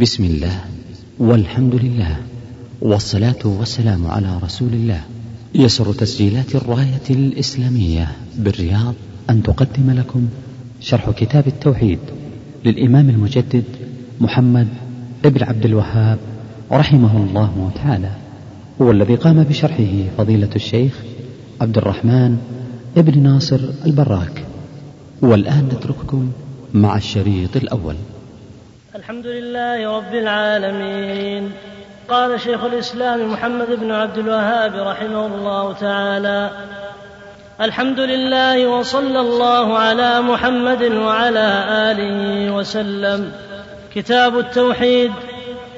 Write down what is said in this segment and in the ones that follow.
بسم الله والحمد لله والصلاة والسلام على رسول الله. يسر تسجيلات الراية الإسلامية بالرياض أن تقدم لكم شرح كتاب التوحيد للإمام المجدد محمد ابن عبد الوهاب رحمه الله تعالى هو الذي قام بشرحه فضيلة الشيخ عبد الرحمن ابن ناصر البراك. والآن نترككم مع الشريط الأول. الحمد لله رب العالمين. قال شيخ الإسلام محمد بن عبد الوهاب رحمه الله تعالى الحمد لله وصلى الله على محمد وعلى آله وسلم. كتاب التوحيد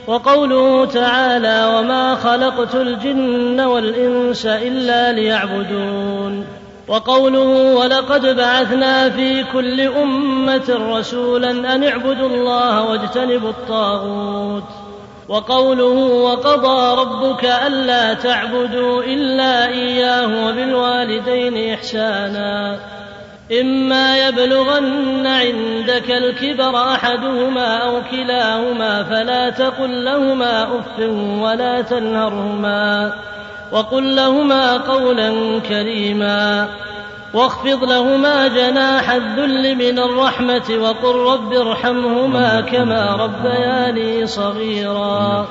وقوله تعالى وما خلقت الجن والإنس إلا ليعبدون وقوله ولقد بعثنا في كل أمة رسولا أن اعبدوا الله واجتنبوا الطاغوت. وقوله وقضى ربك ألا تعبدوا إلا إياه وبالوالدين إحسانا. إما يبلغن عندك الكبر أحدهما أو كلاهما فلا تقل لهما أف ولا تنهرهما. وقل لهما قولا كريما واخفض لهما جناح الذل من الرحمة وقل رب ارحمهما كما ربياني صغيرا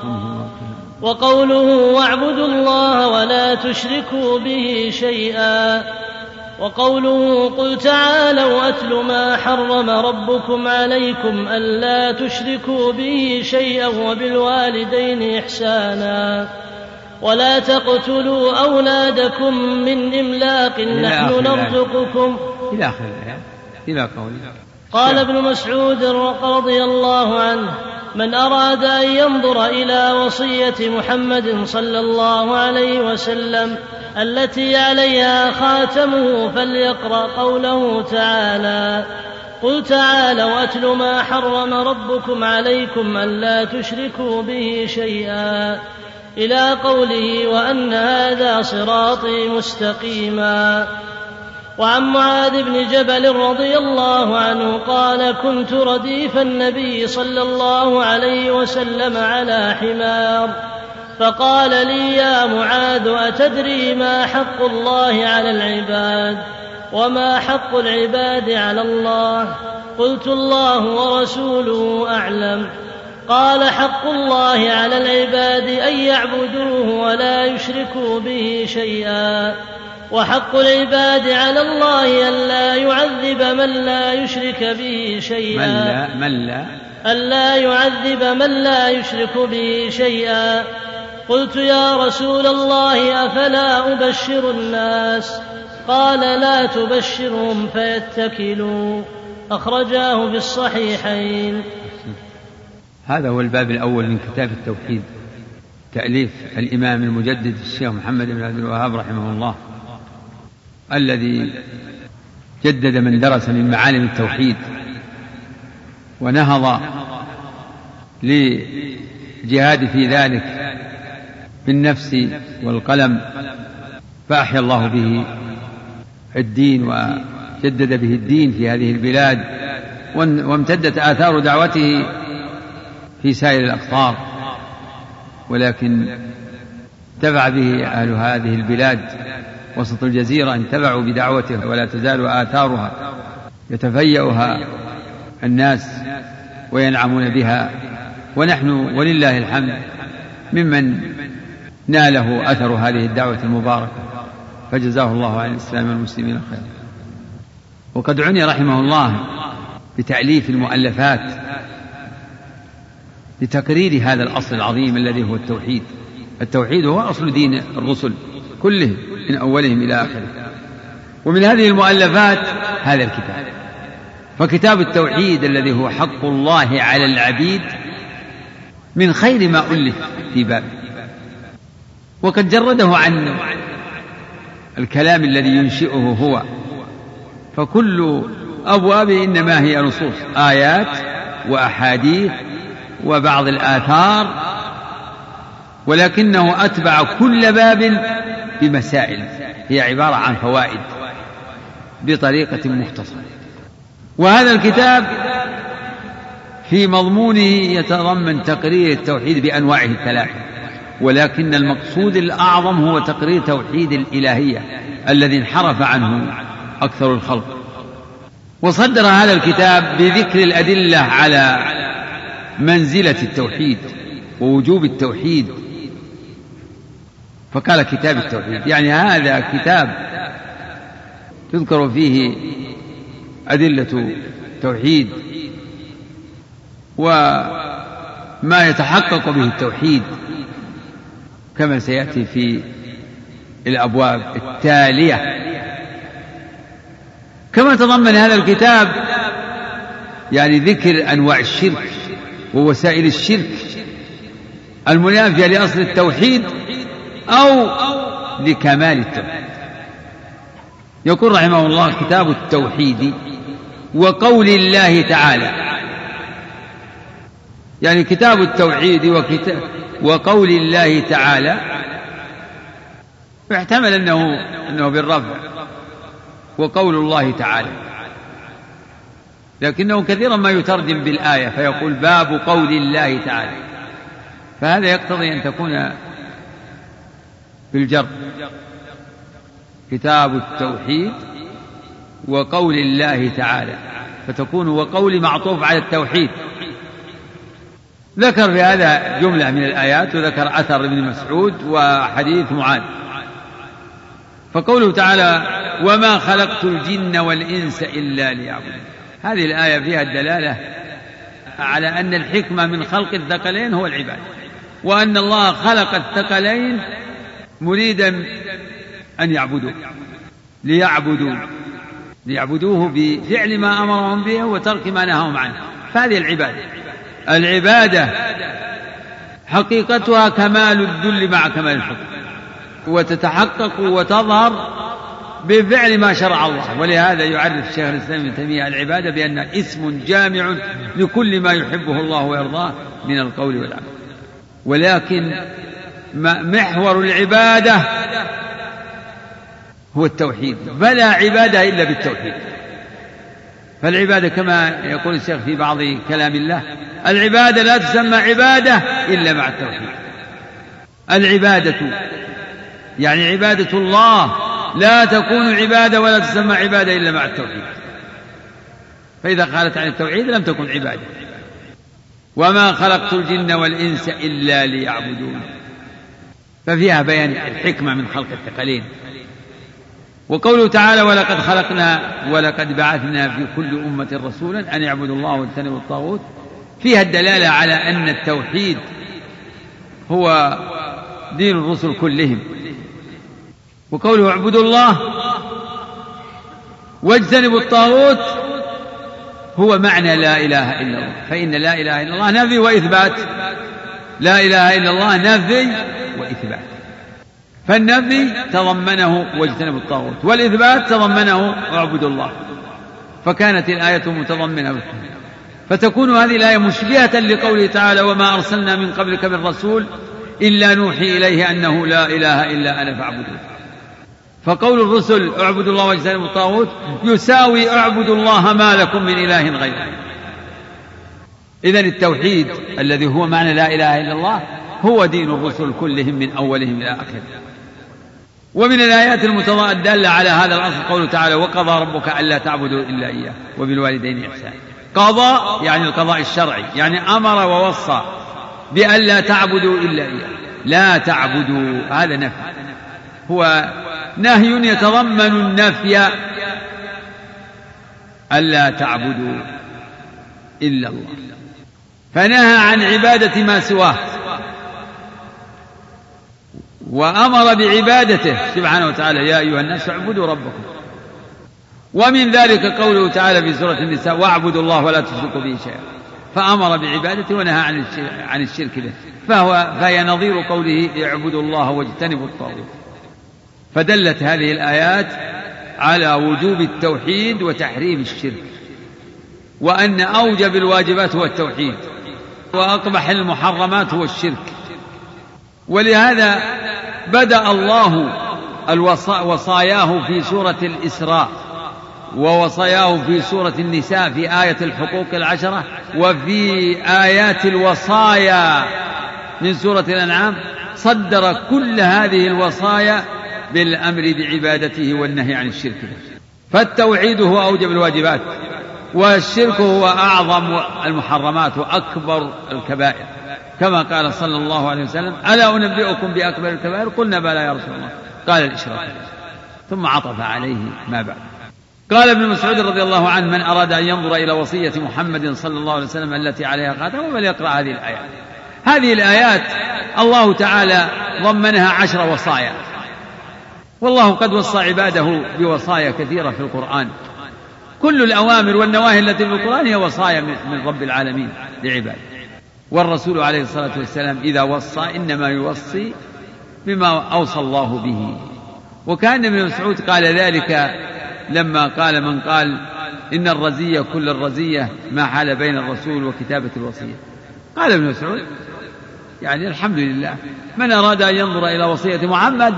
وقوله واعبدوا الله ولا تشركوا به شيئا وقوله قل تعالوا أتل ما حرم ربكم عليكم ألا تشركوا به شيئا وبالوالدين إحسانا ولا تقتلوا أولادكم من إملاق نحن نرزقكم. إلى آخر الآية. إلى قول. قال ابن مسعود رضي الله عنه من أراد أن ينظر إلى وصية محمد صلى الله عليه وسلم التي عليها خاتمه فليقرأ قوله تعالى قل تعالوا أتل ما حرم ربكم عليكم ألا تشركوا به شيئا. إلى قوله وأن هذا صراطي مستقيما. وعن معاذ بن جبل رضي الله عنه قال كنت رديف النبي صلى الله عليه وسلم على حمار. فقال لي يا معاذ أتدري ما حق الله على العباد؟ وما حق العباد على الله؟ قلت الله ورسوله أعلم. قال حق الله على العباد أن يعبدوه ولا يشركوا به شيئا. وحق العباد على الله أن لا يعذب من لا يشرك به شيئا. من لا من لا ألا يعذب من لا يشرك به شيئا. قلت يا رسول الله أفلا أبشر الناس؟ قال لا تبشرهم فيتكلوا. أخرجاه في الصحيحين. هذا هو الباب الأول من كتاب التوحيد. تأليف الإمام المجدد الشيخ محمد بن عبد الوهاب رحمه الله الذي جدد من درس من معالم التوحيد ونهض لجهاد في ذلك بالنفس والقلم فأحيا الله به الدين وجدد به الدين في هذه البلاد وامتدت آثار دعوته في سائر الأقطار ولكن انتفع به أهل هذه البلاد وسط الجزيرة انتفعوا بدعوته ولا تزال آثارها يتفيأها الناس وينعمون بها. ونحن ولله الحمد ممن ناله أثر هذه الدعوة المباركة. فجزاه الله عن الإسلام والمسلمين خيرا. وقد عني رحمه الله بتأليف المؤلفات لتقرير هذا الأصل العظيم الذي هو التوحيد. التوحيد هو أصل دين الرسل كلهم من أولهم إلى آخره. ومن هذه المؤلفات هذا الكتاب. فكتاب التوحيد الذي هو حق الله على العبيد من خير ما ألف في بابه وقد جرده عن الكلام الذي ينشئه هو. فكل أبوابه إنما هي نصوص آيات وأحاديث وبعض الآثار ولكنه أتبع كل باب بمسائل هي عبارة عن فوائد بطريقة مختصرة. وهذا الكتاب في مضمونه يتضمن تقرير التوحيد بأنواعه الثلاثة ولكن المقصود الأعظم هو تقرير توحيد الإلهية الذي انحرف عنه أكثر الخلق. وصدر هذا الكتاب بذكر الأدلة على منزلة التوحيد ووجوب التوحيد. فقال كتاب التوحيد. يعني هذا كتاب تذكر فيه أدلة التوحيد وما يتحقق به التوحيد كما سيأتي في الأبواب التالية. كما تضمن هذا الكتاب يعني ذكر أنواع الشرك. ووسائل الشرك المنافية لأصل التوحيد أو لكمال التوحيد. يقول رحمه الله كتاب التوحيد وقول الله تعالى يعني كتاب التوحيد وكتاب وقول الله تعالى يحتمل أنه أنه بالرفع وقول الله تعالى. لكنه كثيرا ما يترجم بالآية فيقول باب قول الله تعالى. فهذا يقتضي أن تكون بالجر. كتاب التوحيد وقول الله تعالى فتكون وقول معطوف على التوحيد. ذكر في هذا جملة من الآيات وذكر أثر ابن مسعود وحديث معاذ. فقوله تعالى وما خلقت الجن والإنس إلا ليعبدون هذه الآية فيها الدلالة على أن الحكمة من خلق الثقلين هو العبادة وأن الله خلق الثقلين مريدا أن يعبدوه ليعبدوا ليعبدوه بفعل ما أمرهم به وترك ما نهاهم عنه. فهذه العبادة العبادة حقيقتها كمال الذل مع كمال الحكم وتتحقق وتظهر بفعل ما شرع الله. ولهذا يعرف الشيخ الإسلام ابن تيمية العبادة بأن اسم جامع لكل ما يحبه الله ويرضاه من القول والعمل. ولكن محور العبادة هو التوحيد. فلا عبادة إلا بالتوحيد. فالعبادة كما يقول الشيخ في بعض كلام الله العبادة لا تسمى عبادة إلا مع التوحيد. العبادة يعني عبادة الله لا تكون عبادة ولا تسمى عبادة إلا مع التوحيد. فإذا قالت عن التوحيد لم تكن عبادة. وما خلقت الجن والإنس إلا ليعبدون. ففيها بيان الحكمة من خلق الثقلين. وقوله تعالى ولقد خلقنا ولقد بعثنا في كل أمة رسولا أن يعبدوا الله واجتنبوا الطاغوت فيها الدلالة على أن التوحيد هو دين الرسل كلهم. وقوله اعبدوا الله واجتنبوا الطاغوت هو معنى لا إله إلا الله. فإن لا إله إلا الله نفي وإثبات. لا إله إلا الله نفي وإثبات. فالنفي تضمنه واجتنبوا الطاغوت. والإثبات تضمنه اعبدوا الله. فكانت الآية متضمنة. فتكون هذه الآية مشبهة لقوله تعالى وما أرسلنا من قبلك من رسول إلا نوحي إليه أنه لا إله إلا أنا فاعبدون. فقول الرسل اعبدوا الله واجتنبوا الطاغوت يساوي اعبدوا الله ما لكم من إله غيره. اذا التوحيد الذي هو معنى لا إله إلا الله هو دين الرسل كلهم من أولهم إلى آخره. ومن الآيات الدالة على هذا الأصل قوله تعالى وقضى ربك ألا تعبدوا إلا إياه وبالوالدين إحسانا. قضى يعني القضاء الشرعي يعني أمر ووصى بألا تعبدوا إلا إياه. لا تعبدوا هذا نفي. هو نهي يتضمن النفي. ألا تعبدوا إلا الله. فنهى عن عبادة ما سواه. وأمر بعبادته. سبحانه وتعالى يا أيها الناس اعبدوا ربكم. ومن ذلك قوله تعالى في سورة النساء واعبدوا الله ولا تشركوا به شيئا. فأمر بعبادته ونهى عن الشرك به. فهو فهي نظير قوله اعبدوا الله واجتنبوا الطاغوت. فدلت هذه الآيات على وجوب التوحيد وتحريم الشرك وأن أوجب الواجبات هو التوحيد وأقبح المحرمات هو الشرك. ولهذا بدأ الله وصاياه في سورة الإسراء ووصاياه في سورة النساء في آية الحقوق العشرة وفي آيات الوصايا من سورة الأنعام صدر كل هذه الوصايا بالأمر بعبادته والنهي عن الشرك فالتوحيد هو أوجب الواجبات والشرك هو أعظم المحرمات وأكبر الكبائر. كما قال صلى الله عليه وسلم ألا أنبئكم بأكبر الكبائر؟ قلنا بلى يا رسول الله. قال الإشراك ثم عطف عليه ما بعد. قال ابن مسعود رضي الله عنه من أراد أن ينظر إلى وصية محمد صلى الله عليه وسلم التي عليها خاتم فليقرأ هذه الآيات. هذه الآيات الله تعالى ضمنها عشر وصايا. والله قد وصى عباده بوصايا كثيرة في القرآن. كل الأوامر والنواهي التي في القرآن هي وصايا من رب العالمين لعباده. والرسول عليه الصلاة والسلام إذا وصى إنما يوصي بما أوصى الله به. وكان ابن مسعود قال ذلك لما قال من قال إن الرزية كل الرزية ما حال بين الرسول وكتابة الوصية. قال ابن مسعود يعني الحمد لله. من أراد أن ينظر إلى وصية محمد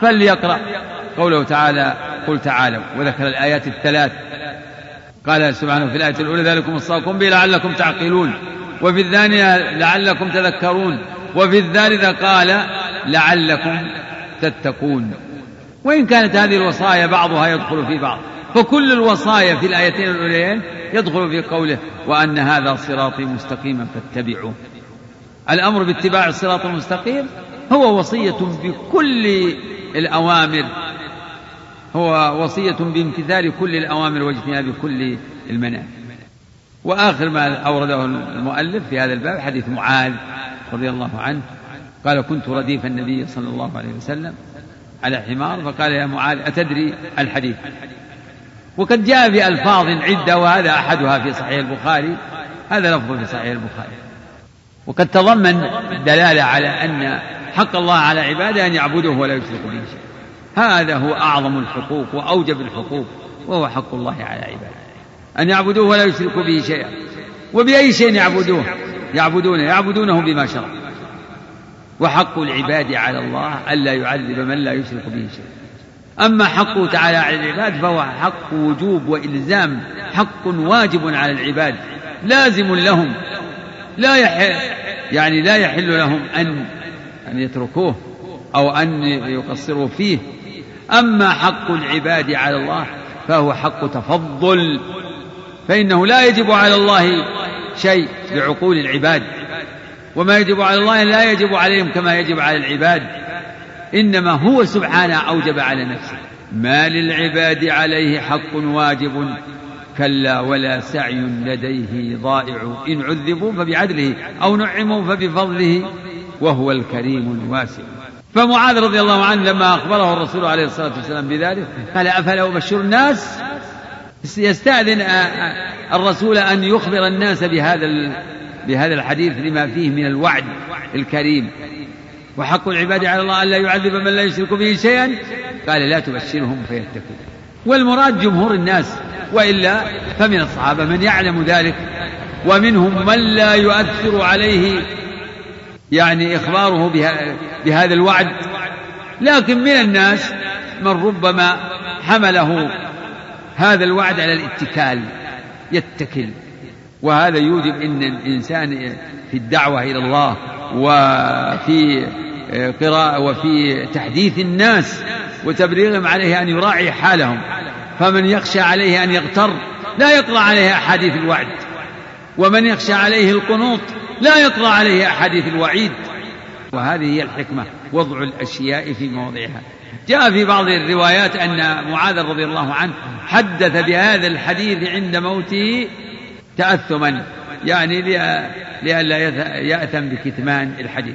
فليقرأ. قوله تعالى قل تعالوا. وذكر الآيات الثلاث. قال سبحانه في الآية الأولى ذلكم وصاكم به لعلكم تعقلون. وفي الثانية لعلكم تذكرون. وفي الثالثة قال لعلكم تتقون. وإن كانت هذه الوصايا بعضها يدخل في بعض فكل الوصايا في الآيتين الأوليين يدخل في قوله وأن هذا صراطي مستقيما فاتبعوه. الأمر باتباع الصراط المستقيم هو وصية بكل الأوامر. هو وصية بامتثال كل الأوامر واجتناب كل المناهي وآخر ما أورده المؤلف في هذا الباب حديث معاذ رضي الله عنه. قال كنت رديف النبي صلى الله عليه وسلم على حمار. فقال يا معاذ أتدري الحديث؟ وقد جاء بألفاظ عدة وهذا أحدها في صحيح البخاري هذا لفظ في صحيح البخاري. وقد تضمن دلالة على أن حق الله على عباده أن يعبدوه ولا يشركوا به شيئا. هذا هو أعظم الحقوق وأوجب الحقوق وهو حق الله على عباده. أن يعبدوه ولا يشركوا به شيئا. وبأي شيء يعبدوه؟ يعبدونه يعبدونه بما شرع. وحق العباد على الله ألا يعذب من لا يشرك به شيئا. أما حقه تعالى على العباد فهو حق وجوب وإلزام حق واجب على العباد لازم لهم. لا يحل يعني لا يحل لهم أن أن يتركوه أو أن يقصروا فيه. أما حق العباد على الله فهو حق تفضل فإنه لا يجب على الله شيء بعقول العباد. وما يجب على الله لا يجب عليهم كما يجب على العباد. إنما هو سبحانه أوجب على نفسه. ما للعباد عليه حق واجب. كلا ولا سعي لديه ضائع. إن عذبوا فبعدله أو نعموا فبفضله وهو الكريم الواسع. فمعاذ رضي الله عنه لما أخبره الرسول عليه الصلاة والسلام بذلك قال أفلا أبشر الناس؟ يستأذن الرسول أن يخبر الناس بهذا بهذا الحديث لما فيه من الوعد الكريم. وحق العباد على الله ألا يعذب من لا يشرك به شيئا؟ قال لا تبشرهم فيتقون. والمراد جمهور الناس وإلا فمن الصحابة من يعلم ذلك ومنهم من لا يؤثر عليه يعني إخباره بهذا الوعد. لكن من الناس من ربما حمله هذا الوعد على الاتكال يتكل. وهذا يوجب إن الإنسان في الدعوة إلى الله وفي قراءة وفي تحديث الناس وتبليغهم عليه أن يراعي حالهم. فمن يخشى عليه أن يغتر لا يقرا عليه أحاديث الوعد. ومن يخشى عليه القنوط لا يقرا عليه أحاديث الوعيد. وهذه هي الحكمة وضع الأشياء في مواضعها. جاء في بعض الروايات أن معاذ رضي الله عنه حدث بهذا الحديث عند موته تأثما يعني لئلا يأثم بكتمان الحديث.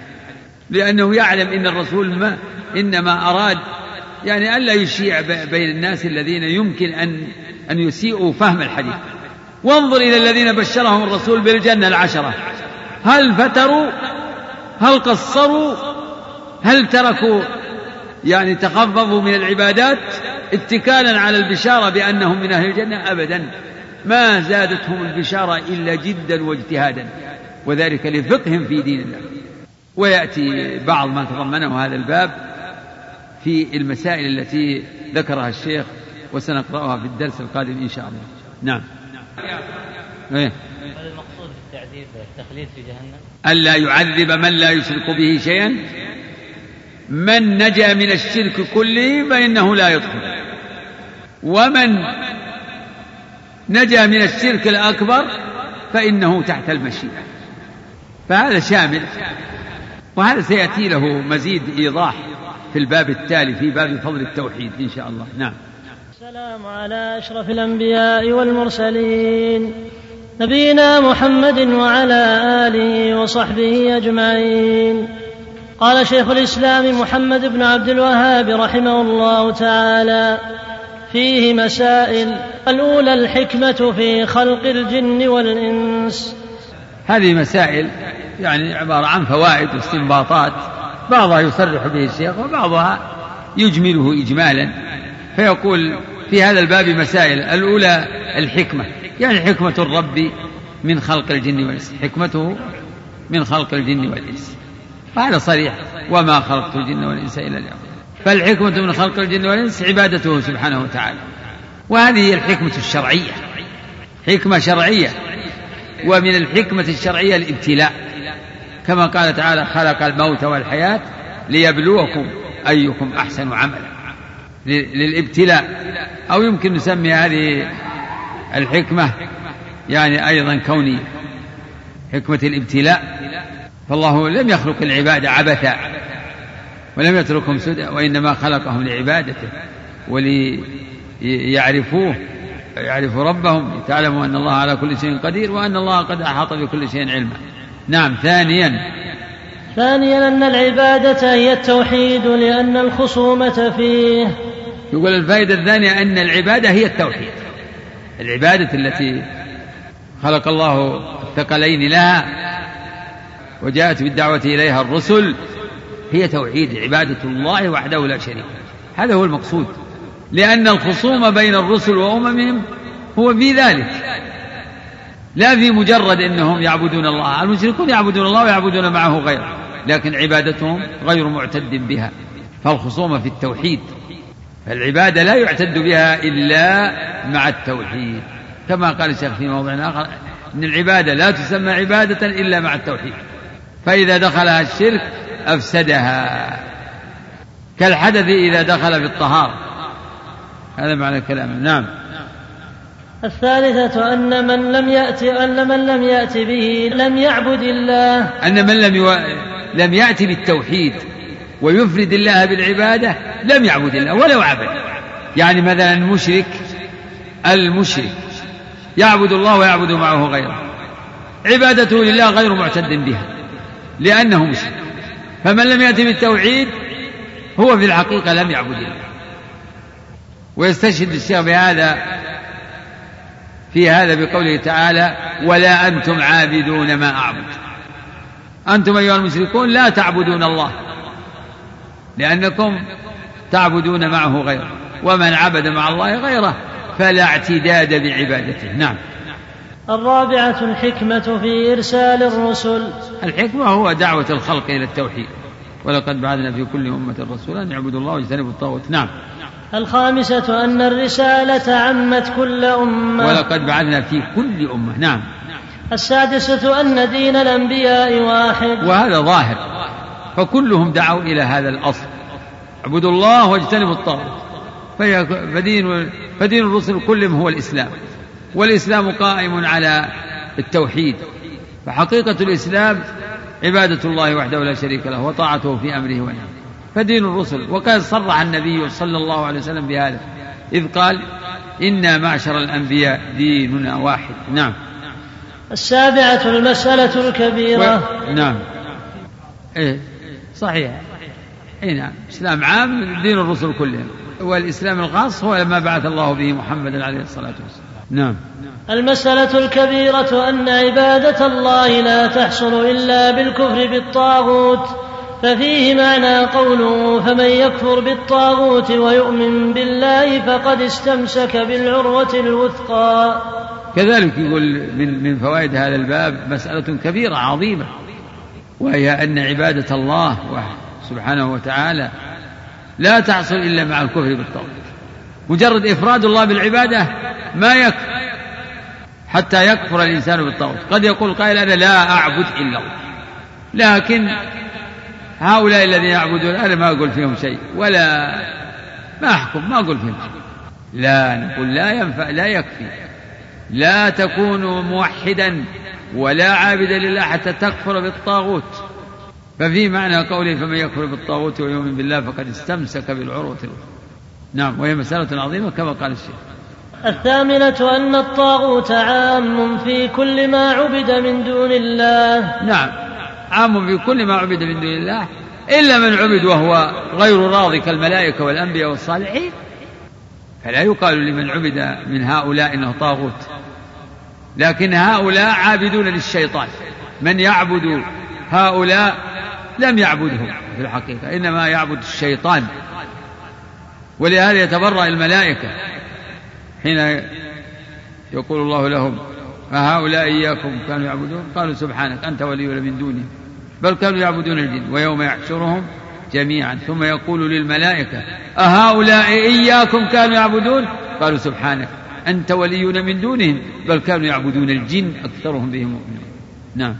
لأنه يعلم أن الرسول ما إنما أراد يعني ألا يشيع بين الناس الذين يمكن أن أن يسيئوا فهم الحديث. وانظر إلى الذين بشرهم الرسول بالجنة العشرة. هل فتروا؟ هل قصروا؟ هل تركوا؟ يعني تخففوا من العبادات اتكالا على البشارة بأنهم من أهل الجنة؟ أبدا. ما زادتهم البشارة إلا جدا واجتهادا. وذلك لفقههم في دين الله. ويأتي بعض ما تضمنه هذا الباب. في المسائل التي ذكرها الشيخ وسنقرأها في الدرس القادم إن شاء الله. نعم. إيه؟ المقصود بالتعذيب التخليد في جهنم؟ ألا يعذب من لا يشرك به شيئا؟ من نجا من الشرك كله فإنه لا يدخل. ومن نجا من الشرك الأكبر فإنه تحت المشيئة. فهذا شامل. وهذا سيأتي له مزيد إيضاح. في الباب التالي في باب فضل التوحيد إن شاء الله. نعم. السلام على أشرف الأنبياء والمرسلين. نبينا محمد وعلى آله وصحبه أجمعين. قال شيخ الإسلام محمد بن عبد الوهاب رحمه الله تعالى فيه مسائل الأولى الحكمة في خلق الجن والإنس. هذه مسائل يعني عبارة عن فوائد واستنباطات بعضها يصرح به الشيخ وبعضها يجمله إجمالا. فيقول في هذا الباب مسائل. الأولى الحكمة. يعني حكمة الرب من خلق الجن والإنس. حكمته من خلق الجن والإنس. وهذا صريح. وما خلقت الجن والإنس إلا ليعبدون. فالحكمة من خلق الجن والإنس عبادته سبحانه وتعالى. وهذه هي الحكمة الشرعية. حكمة شرعية. ومن الحكمة الشرعية الابتلاء. كما قال تعالى خلق الموت والحياة ليبلوكم أيكم أحسن عملا. للابتلاء. أو يمكن نسمي هذه الحكمة يعني أيضا كونية حكمة الابتلاء. فالله لم يخلق العباد عبثا ولم يتركهم سدى وإنما خلقهم لعبادته وليعرفوه يعرفوا ربهم تعلموا أن الله على كل شيء قدير وأن الله قد أحاط بكل شيء علما. نعم ثانيا. ثانيا أن العبادة هي التوحيد لأن الخصومة فيه. يقول الفائدة الثانية أن العبادة هي التوحيد. العبادة التي خلق الله الثقلين لها وجاءت بالدعوة إليها الرسل هي توحيد عبادة الله وحده لا شريك هذا هو المقصود. لأن الخصوم بين الرسل وأممهم هو في ذلك. لا في مجرد أنهم يعبدون الله المشركون يعبدون الله ويعبدون معه غيره لكن عبادتهم غير معتد بها فالخصومة في التوحيد العبادة لا يعتد بها إلا مع التوحيد كما قال الشيخ في موضع آخر أن العبادة لا تسمى عبادة إلا مع التوحيد فإذا دخلها الشرك أفسدها كالحدث إذا دخل في الطهارة هذا معنى الكلام نعم. الثالثة أن من لم يأتي أن من لم يأتي به لم يعبد الله. أن من لم يو... لم يأتي بالتوحيد ويفرد الله بالعبادة لم يعبد الله ولو عبد. يعني مثلا المشرك المشرك يعبد الله ويعبد معه غيره. عبادته لله غير معتد بها لأنه مشرك. فمن لم يأتي بالتوحيد هو في الحقيقة لم يعبد الله. ويستشهد الشيخ بهذا في هذا بقوله تعالى ولا أنتم عابدون ما أعبد. أنتم أيها المشركون لا تعبدون الله لأنكم تعبدون معه غيره ومن عبد مع الله غيره فلا اعتداد بعبادته. نعم. الرابعة الحكمة في إرسال الرسل. الحكمة هو دعوة الخلق إلى التوحيد. ولقد بعثنا في كل أمة رسولا أن يعبدوا الله واجتنبوا الطاغوت. نعم. الخامسة أن الرسالة عمت كل أمة. ولقد بعثنا في كل أمة نعم. السادسة أن دين الأنبياء واحد. وهذا ظاهر. فكلهم دعوا إلى هذا الأصل. اعبدوا الله واجتنبوا الطاغوت. فدين فدين الرسل كلهم هو الإسلام. والإسلام قائم على التوحيد. فحقيقة الإسلام عبادة الله وحده لا شريك له وطاعته في أمره ونهيه. فدين الرسل. وقد صرح النبي صلى الله عليه وسلم بهذا. إذ قال إنا معشر الأنبياء ديننا واحد. نعم. السابعة المسألة الكبيرة. و... نعم. إيه. صحيح. اي نعم. إسلام عام دين الرسل كلهم. والإسلام الخاص هو ما بعث الله به محمدا عليه الصلاة والسلام. نعم. المسألة الكبيرة أن عبادة الله لا تحصل إلا بالكفر بالطاغوت. ففيه معنى قوله فمن يكفر بالطاغوت ويؤمن بالله فقد استمسك بالعروة الوثقى. كذلك يقول من من فوائد هذا الباب مسألة كبيرة عظيمة وهي أن عبادة الله سبحانه وتعالى لا تحصل إلا مع الكفر بالطاغوت. مجرد إفراد الله بالعبادة ما يكفي حتى يكفر الإنسان بالطاغوت. قد يقول قائل أنا لا أعبد إلا الله لكن هؤلاء الذين يعبدون أنا ما أقول فيهم شيء ولا ما أحكم ما أقول فيهم شيء. لا نقول لا ينفع لا يكفي. لا تكون موحدا ولا عابدا لله حتى تكفر بالطاغوت. ففي معنى قوله فمن يكفر بالطاغوت ويؤمن بالله فقد استمسك بالعروة. نعم وهي مسألة عظيمة كما قال الشيخ. الثامنة أن الطاغوت عام في كل ما عبد من دون الله. نعم. عام في كل ما عبد من دون الله إلا من عبد وهو غير راضي كالملائكة والأنبياء والصالحين. فلا يقال لمن عبد من هؤلاء إنه طاغوت. لكن هؤلاء عابدون للشيطان. من يعبد هؤلاء لم يعبدهم في الحقيقة إنما يعبد الشيطان. ولهذا يتبرأ الملائكة حين يقول الله لهم أهؤلاء إياكم كانوا يعبدون؟ قالوا سبحانك أنت ولينا من دونهم. بل كانوا يعبدون الجن ويوم يحشرهم جميعا. ثم يقول للملائكة أهؤلاء إياكم كانوا يعبدون؟ قالوا سبحانك أنت ولينا من دونهم بل كانوا يعبدون الجن أكثرهم بهم مؤمنون. نعم.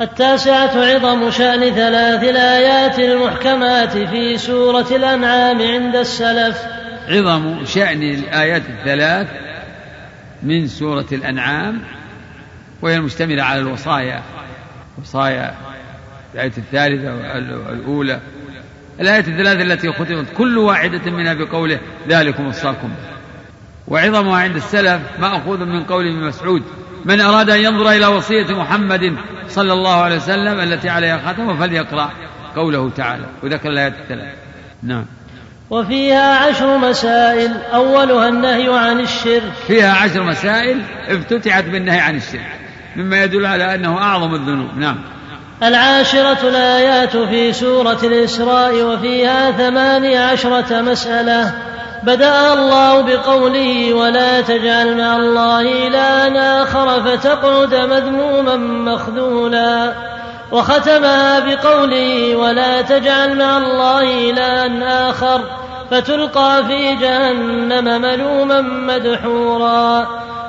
التاسعة عظم شأن ثلاث الآيات المحكمات في سورة الأنعام عند السلف. عظم شأن الآيات الثلاث من سورة الأنعام وهي المشتملة على الوصايا وصايا الآية الثالثة والأولى. الآيات الثلاث التي ختمت كل واحدة منها بقوله ذلكم وصاكم. وعظمها عند السلف مأخوذ من قول ابن مسعود من أراد أن ينظر إلى وصية محمد صلى الله عليه وسلم التي عليها ختم فليقرأ قوله تعالى. وذكر الآيات الثلاث نعم. وفيها عشر مسائل أولها النهي عن الشرك. فيها عشر مسائل افتتحت بالنهي عن الشرك مما يدل على أنه أعظم الذنوب. نعم. العاشرة الآيات في سورة الإسراء وفيها ثمانية عشرة مسألة. بدأ الله بقوله ولا تجعل مع الله إلها آخر فتقعد مذموما مخذولا. وختمها بقوله ولا تجعل مع الله إلها آخر فتلقى في جهنم ملوما مدحورا.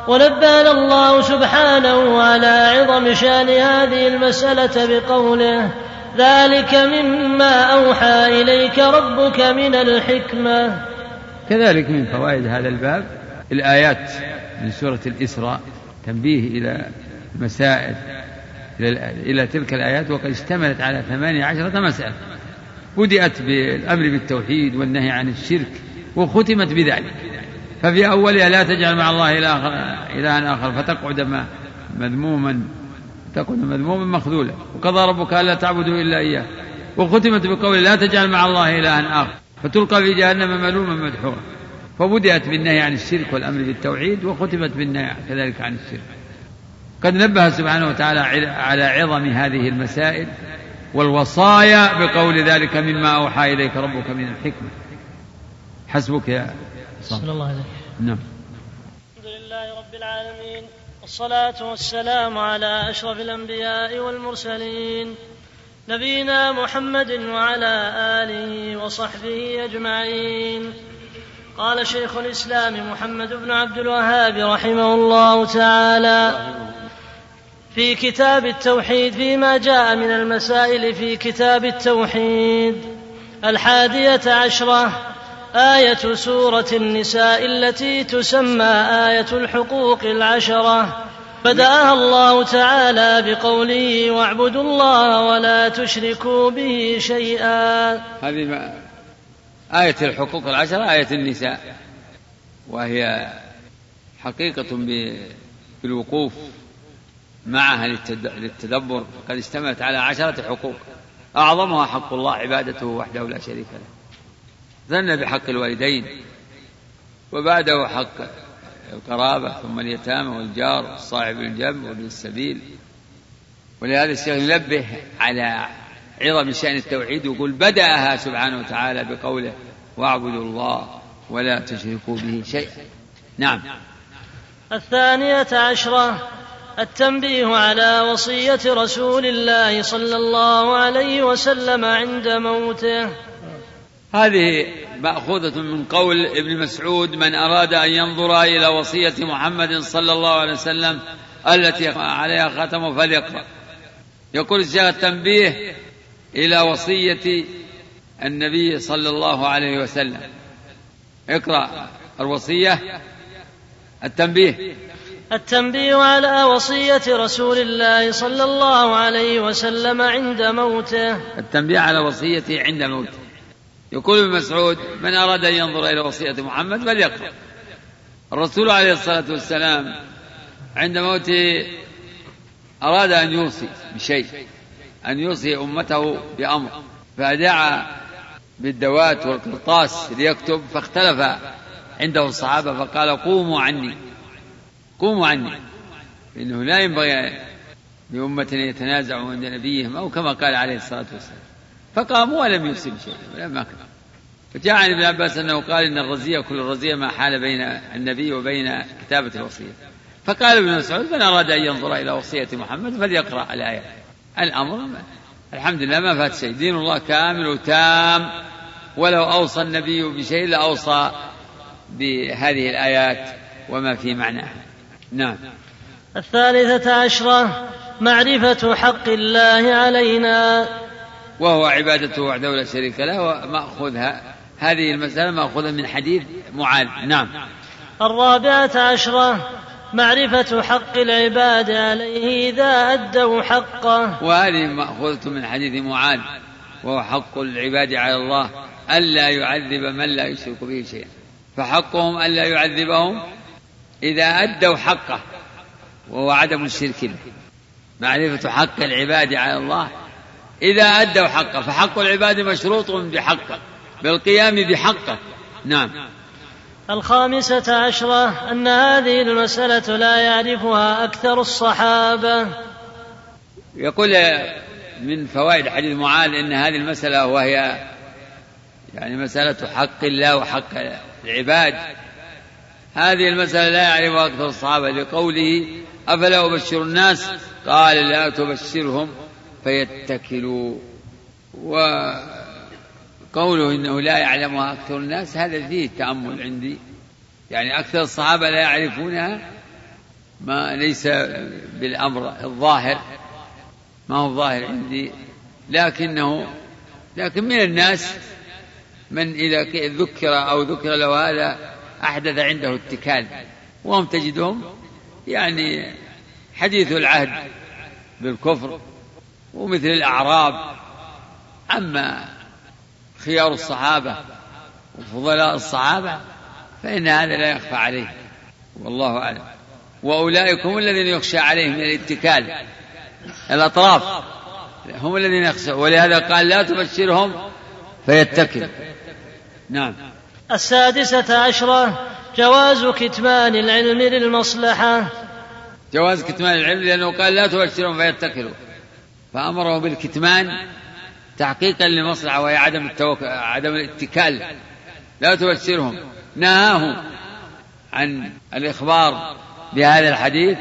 ونبهنا الله سبحانه على عظم شأن هذه المسألة بقوله ذلك مما أوحى إليك ربك من الحكمة. كذلك من فوائد هذا الباب الآيات من سورة الإسراء تنبيه إلى مسائل إلى, تلك الآيات وقد اشتملت على ثمانية عشرة مسألة. بدأت بالأمر بالتوحيد والنهي عن الشرك وختمت بذلك. ففي أولها لا تجعل مع الله إلها آخر فتقعد مذموما تكون مذموما مخذولا. وقضى ربك ألا تعبدوا إلا إياه. وختمت بقول لا تجعل مع الله إلها آخر فتلقى في جهنم ملوما مدحورا. فبدأت بالنهي عن الشرك والأمر بالتوحيد وختمت بالنهي كذلك عن الشرك. قد نبه سبحانه وتعالى على عظم هذه المسائل والوصايا بقول ذلك مما أوحى إليك ربك من الحكمة. حسبك يا صلى الله عليه نعم. الحمد لله رب العالمين والصلاة والسلام على أشرف الأنبياء والمرسلين نبينا محمد وعلى آله وصحبه أجمعين. قال شيخ الإسلام محمد بن عبد الوهاب رحمه الله تعالى في كتاب التوحيد فيما جاء من المسائل في كتاب التوحيد الحادية عشرة آية سورة النساء التي تسمى آية الحقوق العشرة. بدأها الله تعالى بقوله واعبدوا الله ولا تشركوا به شيئا. هذه آية الحقوق العشرة آية النساء. وهي حقيقة بالوقوف معها للتدبر. قد اشتملت على عشرة حقوق. أعظمها حق الله عبادته وحده لا شريك له. ثنى بحق الوالدين وبعده حق القرابة ثم اليتامى والجار والصاحب الجنب وابن السبيل. ولهذا الشيخ ينبه على عظم شأن التوحيد ويقول بدأها سبحانه وتعالى بقوله واعبدوا الله ولا تشركوا به شيئا نعم. الثانية عشرة التنبيه على وصية رسول الله صلى الله عليه وسلم عند موته. هذه مأخوذة من قول ابن مسعود من أراد أن ينظر إلى وصية محمد صلى الله عليه وسلم التي عليها ختمه فليقرأ. يقول الشيخ التنبيه إلى وصية النبي صلى الله عليه وسلم. اقرأ الوصية. التنبيه. التنبيه على وصية رسول الله صلى الله عليه وسلم عند موته. التنبيه على وصيته عند موته. يقول ابن مسعود من أراد أن ينظر إلى وصية محمد فليقرأ. الرسول عليه الصلاة والسلام عند موته أراد أن يوصي بشيء أن يوصي أمته بأمر فدعا بالدوات والقرطاس ليكتب فاختلف عنده الصحابة فقال قوموا عني قوموا عني إنه لا ينبغي لأمة يتنازعوا عند نبيهم أو كما قال عليه الصلاة والسلام. فقاموا ولم يوصي بشيء ولم فجاء عن ابن عباس أنه قال إن الرزية كل الرزية ما حال بين النبي وبين كتابة الوصية. فقال ابن مسعود من أراد أن ينظر إلى وصية محمد فليقرأ الآية. الأمر الحمد لله ما فات شيء. دين الله كامل وتام. ولو أوصى النبي بشيء لأوصى بهذه الآيات وما في معناها. نعم. الثالثة عشرة معرفة حق الله علينا. وهو عبادته وحده لا شريك له ومأخذها هذه المسألة مأخوذة من حديث معاذ. نعم. الرابعة عشرة معرفة حق العباد عليه إذا أدوا حقه. وهذه مأخوذة من حديث معاذ وهو حق العباد على الله ألا يعذب من لا يشرك به شيئا. فحقهم ألا يعذبهم إذا أدوا حقه وهو عدم الشرك. به معرفة حق العباد على الله إذا أدوا حقه فحق العباد مشروط بحقه بالقيام بحقه. نعم. الخامسة عشرة أن هذه المسألة لا يعرفها أكثر الصحابة. يقول من فوائد حديث معاذ أن هذه المسألة وهي يعني مسألة حق الله وحق العباد. هذه المسألة لا يعرفها أكثر الصحابة لقوله أفلا أبشر الناس؟ قال لا تبشرهم. فيتكلوا. وقوله إنه لا يعلمها أكثر الناس هذا فيه تأمل عندي. يعني أكثر الصحابة لا يعرفونها ما ليس بالأمر الظاهر ما هو الظاهر عندي. لكنه لكن من الناس من إذا ذكر أو ذكر له هذا أحدث عنده اتكال. وهم تجدهم يعني حديث العهد بالكفر. ومثل الأعراب. أما خيار الصحابة وفضلاء الصحابة فإن هذا لا يخفى عليه. والله أعلم. وأولئك هم الذين يخشى عليهم من الاتكال الأطراف. هم الذين يخشى. ولهذا قال لا تبشرهم فيتكل. نعم. السادسة عشرة جواز كتمان العلم للمصلحة. جواز كتمان العلم لأنه قال لا تبشرهم فيتكلوا. فأمره بالكتمان تحقيقا للمصلحة وهي عدم التوك... عدم الاتكال. لا تبشرهم. نهاه عن الإخبار بهذا الحديث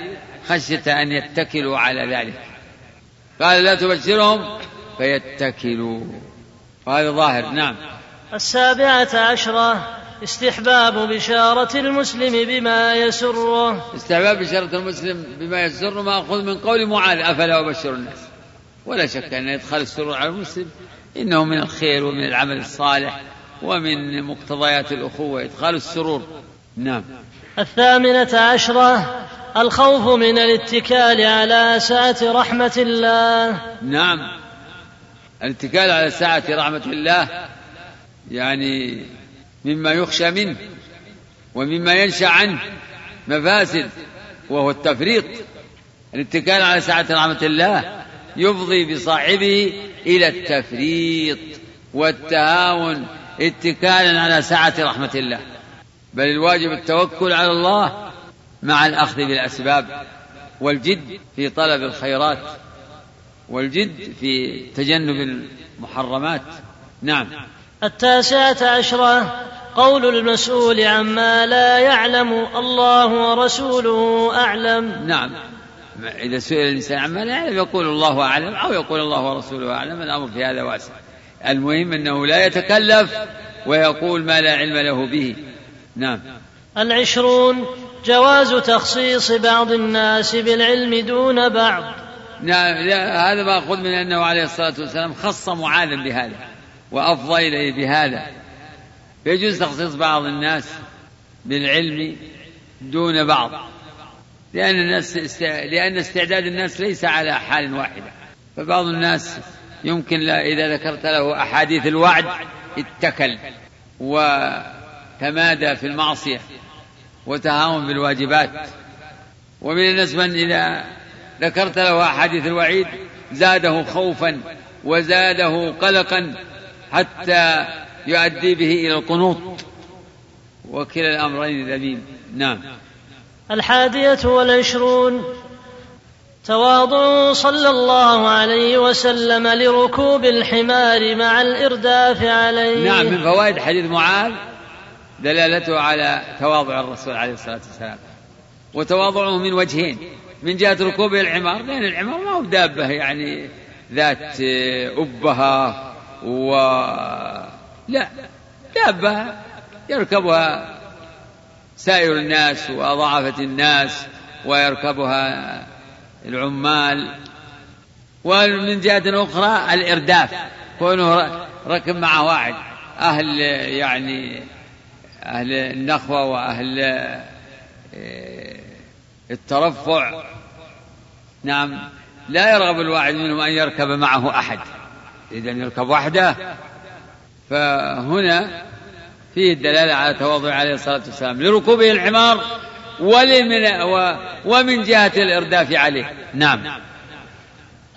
خشية أن يتكلوا على ذلك. قال لا تبشرهم فيتكلوا. وهذا ظاهر. نعم. السابعة عشرة استحباب بشارة المسلم بما يسره. استحباب بشارة المسلم بما يسره مأخوذ من قول معاذ أفلا أبشر الناس؟ ولا شك أن إدخال السرور على المسلم إنه من الخير ومن العمل الصالح ومن مقتضيات الأخوة إدخال السرور. نعم. الثامنة عشرة الخوف من الاتكال على سعة رحمة الله. نعم. الاتكال على سعة رحمة الله يعني مما يخشى منه ومما ينشأ عنه مفاسد وهو التفريط الاتكال على سعة رحمة الله يفضي بصاحبه إلى التفريط والتهاون اتكالا على سعة رحمة الله. بل الواجب التوكل على الله مع الأخذ بالأسباب والجد في طلب الخيرات والجد في تجنب المحرمات. نعم. التاسعة عشرة قول المسؤول عما لا يعلم الله ورسوله أعلم. نعم. إذا سئل الإنسان عما لا يعلم يقول الله أعلم أو يقول الله ورسوله أعلم الأمر في هذا واسع. المهم أنه لا يتكلف ويقول ما لا علم له به. نعم. العشرون جواز تخصيص بعض الناس بالعلم دون بعض. نعم لا هذا مأخوذ من أنه عليه الصلاة والسلام خص معاذا بهذا وأفضى إليه بهذا. يجوز تخصيص بعض الناس بالعلم دون بعض. لأن الناس است... لأن استعداد الناس ليس على حال واحدة. فبعض الناس يمكن لا إذا ذكرت له أحاديث الوعد اتكل وتمادى في المعصية وتهاون بالواجبات. ومن الناس من إذا ذكرت له أحاديث الوعيد زاده خوفا وزاده قلقا حتى يؤدي به إلى القنوط. وكلا الأمرين ذميم نعم. الحادية والعشرون. تواضع صلى الله عليه وسلم لركوب الحمار مع الإرداف عليه. نعم من فوائد حديث معاذ دلالته على تواضع الرسول عليه الصلاة والسلام. وتواضعه من وجهين من جهة ركوبه العمار لأن العمار ما هو دابة يعني ذات أبهة و لا دابة يركبها سائر الناس وضعفة الناس ويركبها العمال. ومن جهة أخرى الإرداف كونه ركب مع واحد. أهل يعني أهل النخوة وأهل آه، الترفع. نعم لا يرغب الواحد منهم أن يركب معه أحد. إذا يركب وحده. فهنا فيه الدلالة على تواضع عليه الصلاة والسلام لركوبه الحمار ولمن ومن جهة الإرداف عليه. نعم.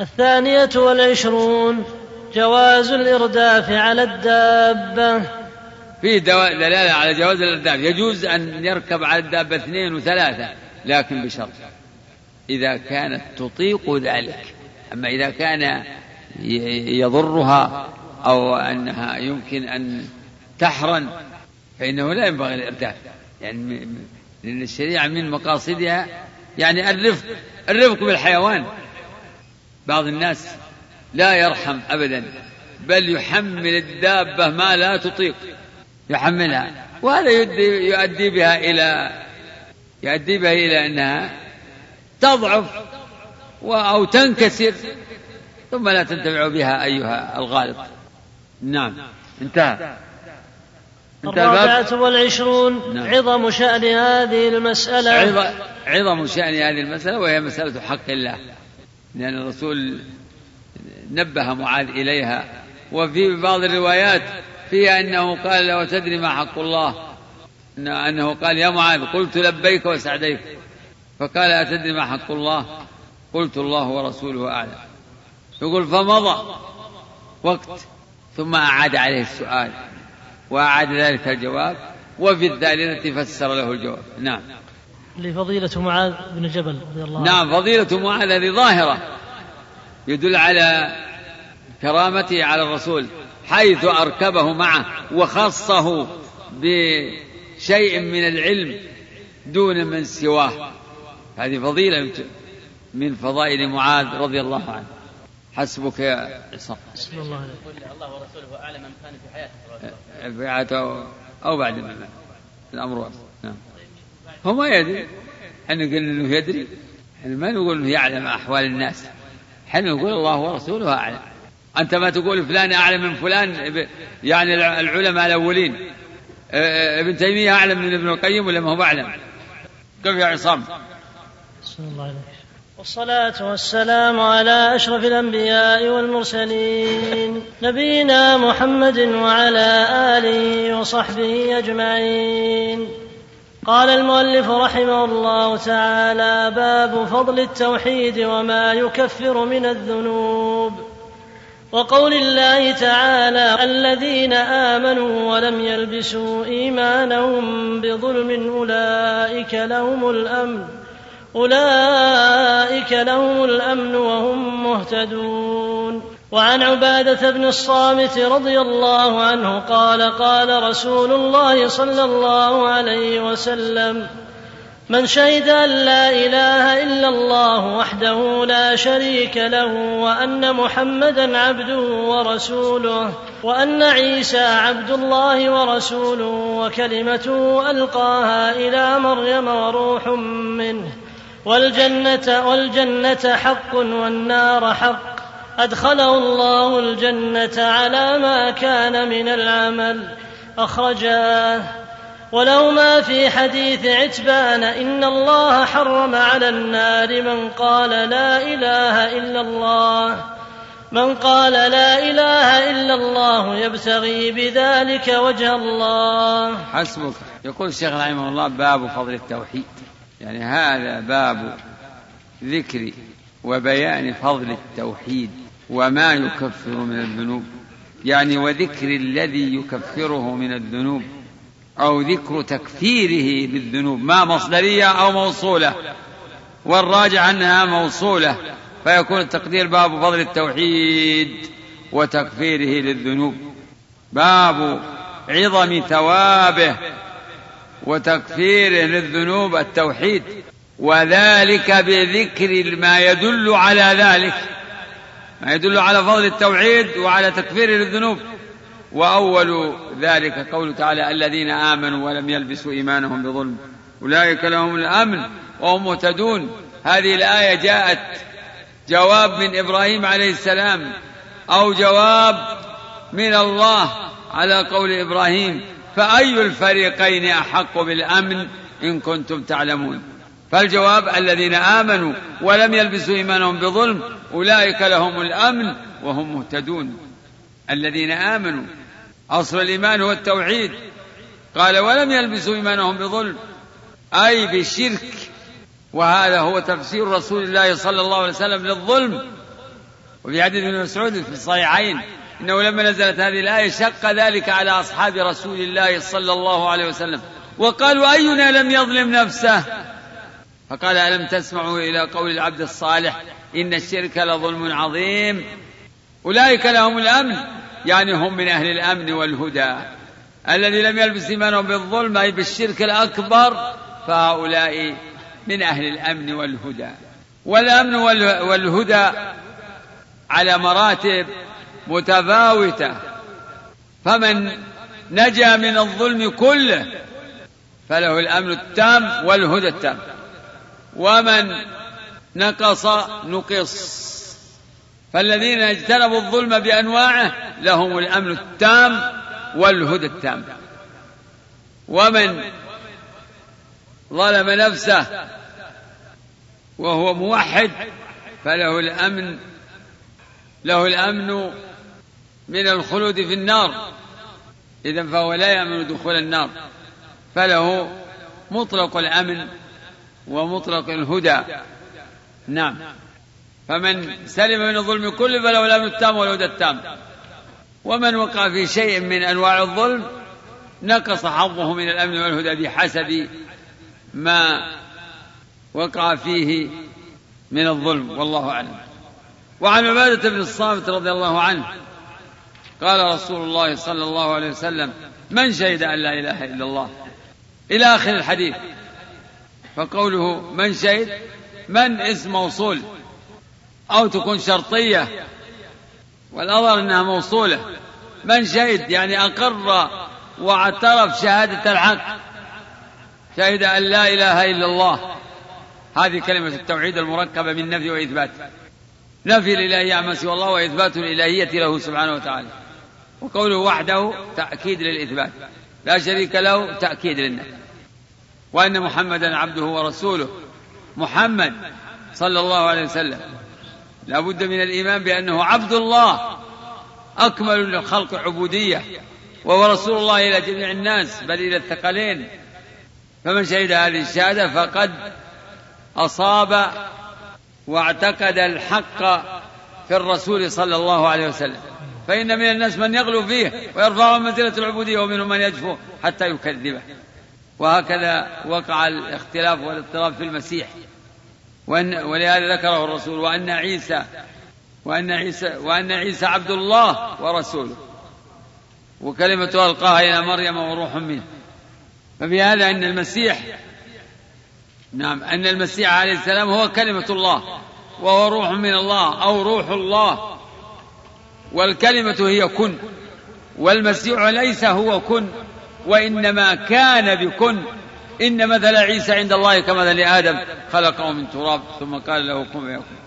الثانية والعشرون جواز الإرداف على الدابة. فيه دلالة على جواز الإرداف. يجوز أن يركب على الدابة اثنين وثلاثة لكن بشرط. إذا كانت تطيق ذلك. أما إذا كان يضرها أو أنها يمكن أن تحرن فإنه لا ينبغي الإرداف يعني لأن الشريعة من مقاصدها يعني الرفق الرفق بالحيوان. بعض الناس لا يرحم أبدا بل يحمل الدابة ما لا تطيق. يحملها. وهذا يؤدي, يؤدي بها إلى يؤدي بها إلى أنها تضعف أو تنكسر ثم لا تنتفع بها أيها الغالط. نعم. انتهى. الرابعة والعشرون نعم. عظم شأن هذه المسألة. عظم شأن هذه المسألة وهي مسألة حق الله. لأن الرسول نبه معاذ إليها. وفي بعض الروايات فيها أنه قال له تدري ما حق الله؟ أنه قال يا معاذ قلت لبيك وسعديك. فقال أتدري ما حق الله؟ قلت الله ورسوله أعلم. يقول فمضى وقت ثم أعاد عليه السؤال. وأعاد ذلك الجواب وفي الثالثة فسر له الجواب. نعم. لفضيلة معاذ بن جبل رضي الله عنه. نعم فضيلة معاذ هذه ظاهرة. يدل على كرامته على الرسول حيث أركبه معه وخصه بشيء من العلم دون من سواه. هذه فضيلة من فضائل معاذ رضي الله عنه. حسبك يا عصام. بسم الله عليك. الله ورسوله أعلم من كان في حياته في حياته أو بعد ما مات. الأمر واضح نعم. هو ما يدري. إحنا قلنا إنه يدري. إحنا ما نقول إنه يعلم أحوال الناس. إحنا نقول الله ورسوله أعلم. أنت ما تقول فلان أعلم من فلان يعني العلماء الأولين. ابن تيمية أعلم من ابن القيم ولا ما هو أعلم؟ كيف يا عصام؟ بسم الله عليك. والصلاة والسلام على أشرف الأنبياء والمرسلين نبينا محمد وعلى آله وصحبه أجمعين. قال المؤلف رحمه الله تعالى باب فضل التوحيد وما يكفر من الذنوب. وقول الله تعالى الذين آمنوا ولم يلبسوا إيمانهم بظلم أولئك لهم الأمن. أولئك لهم الأمن وهم مهتدون. وعن عبادة بن الصامت رضي الله عنه قال قال رسول الله صلى الله عليه وسلم من شهد أن لا إله إلا الله وحده لا شريك له وأن محمدا عبده ورسوله وأن عيسى عبد الله ورسوله وكلمته ألقاها إلى مريم وروح منه والجنة والجنة حق والنار حق. أدخله الله الجنة على ما كان من العمل. اخرجاه ولهما في حديث عتبان إن الله حرم على النار من قال لا إله إلا الله. من قال لا إله إلا الله يبتغي بذلك وجه الله. حسبك. يقول الشيخ رحمه الله باب فضل التوحيد. يعني هذا باب ذكر وبيان فضل التوحيد وما يكفر من الذنوب. يعني وذكر الذي يكفره من الذنوب أو ذكر تكفيره بالذنوب ما مصدرية أو موصولة. والراجع أنها موصولة فيكون التقدير باب فضل التوحيد وتكفيره للذنوب. باب عظم ثوابه وتكفيره للذنوب التوحيد وذلك بذكر ما يدل على ذلك ما يدل على فضل التوحيد وعلى تكفيره للذنوب. وأول ذلك قوله تعالى الذين آمنوا ولم يلبسوا إيمانهم بظلم أولئك لهم الأمن وهم مهتدون. هذه الآية جاءت جواب من إبراهيم عليه السلام أو جواب من الله على قول إبراهيم. فأي الفريقين أحق بالأمن إن كنتم تعلمون؟ فالجواب الذين آمنوا ولم يلبسوا إيمانهم بظلم أولئك لهم الأمن وهم مهتدون. الذين آمنوا أصل الإيمان هو التوحيد. قال ولم يلبسوا إيمانهم بظلم أي بالشرك وهذا هو تفسير رسول الله صلى الله عليه وسلم للظلم. وفي حديث ابن مسعود في الصحيحين إنه لما نزلت هذه الآية شق ذلك على أصحاب رسول الله صلى الله عليه وسلم. وقالوا أينا لم يظلم نفسه؟ فقال ألم تسمعوا إلى قول العبد الصالح إن الشرك لظلم عظيم؟ أولئك لهم الأمن يعني هم من أهل الأمن والهدى. الذي لم يلبس إيمانهم بالظلم أي بالشرك الأكبر فهؤلاء من أهل الأمن والهدى. والأمن والهدى على مراتب متفاوتة. فمن نجا من الظلم كله فله الأمن التام والهدى التام. ومن نقص نقص. فالذين اجتنبوا الظلم بأنواعه لهم الأمن التام والهدى التام. ومن ظلم نفسه وهو موحد فله الأمن له الأمن من الخلود في النار. إذا فهو لا يأمن دخول النار. فله مطلق الأمن ومطلق الهدى. نعم. فمن سلم من الظلم كله فله الأمن التام والهدى التام. ومن وقع في شيء من أنواع الظلم نقص حظه من الأمن والهدى بحسب ما وقع فيه من الظلم. والله أعلم. وعن عبادة بن الصامت رضي الله عنه قال رسول الله صلى الله عليه وسلم من شهد أن لا إله إلا الله؟ إلى آخر الحديث. فقوله من شهد من اسم موصول أو تكون شرطية. والأظهر أنها موصولة. من شهد يعني أقر واعترف شهادة الحق. شهد أن لا إله إلا الله. هذه كلمة التوحيد المركبة من نفي وإثبات. نفي الإلهية عما سوى الله وإثبات الإلهية له سبحانه وتعالى. وقوله وحده تأكيد للإثبات. لا شريك له تأكيد للنفي. وأن محمدا عبده ورسوله. محمد صلى الله عليه وسلم. لا بد من الإيمان بأنه عبد الله. أكمل الخلق عبودية. وهو رسول الله إلى جميع الناس بل إلى الثقلين. فمن شهد هذه الشهادة فقد أصاب واعتقد الحق في الرسول صلى الله عليه وسلم. فإن من الناس من يغلو فيه ويرفعه منزلة العبودية ومنهم من يجفو حتى يكذبه. وهكذا وقع الاختلاف والاضطراب في المسيح. وأن ولهذا ذكره الرسول وأن عيسى وأن عيسى وأن عيسى عبد الله ورسوله. وكلمة ألقاها إلى مريم وروح منه. ففي هذا أن المسيح نعم أن المسيح عليه السلام هو كلمة الله. وهو روح من الله أو روح الله. والكلمة هي كن والمسيح ليس هو كن وإنما كان بكن. إن مثل عيسى عند الله كمثل آدم خلقه من تراب ثم قال له كن فيكون.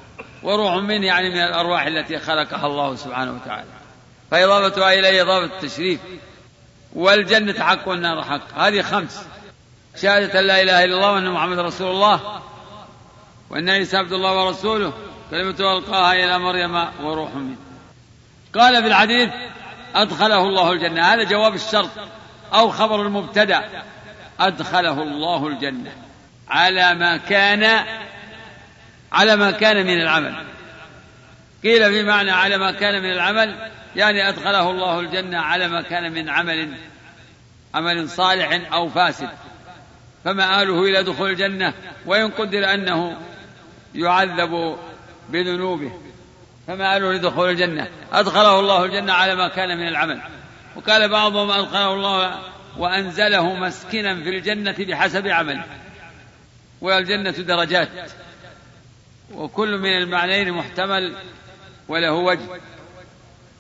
وروح منه يعني من الأرواح التي خلقها الله سبحانه وتعالى. فإضافتها إليه إضافة التشريف. والجنة حق والنار حق. هذه خمس. شهادة لا إله إلا الله وأن محمد رسول الله. وأن عيسى عبد الله ورسوله. كلمة ألقاها إلى مريم وروح منه. قال في الحديث أدخله الله الجنة. هذا جواب الشرط أو خبر المبتدأ. أدخله الله الجنة. على ما كان على ما كان من العمل. قيل في معنى على ما كان من العمل يعني أدخله الله الجنة على ما كان من عمل عمل صالح أو فاسد. فمآله إلى دخول الجنة وإن قدر أنه يعذب بذنوبه. فمآله لدخول الجنة. أدخله الله الجنة على ما كان من العمل. وقال بعضهم أدخله الله وأنزله مسكنا في الجنة بحسب عمله والجنة درجات. وكل من المعنيين محتمل وله وجه.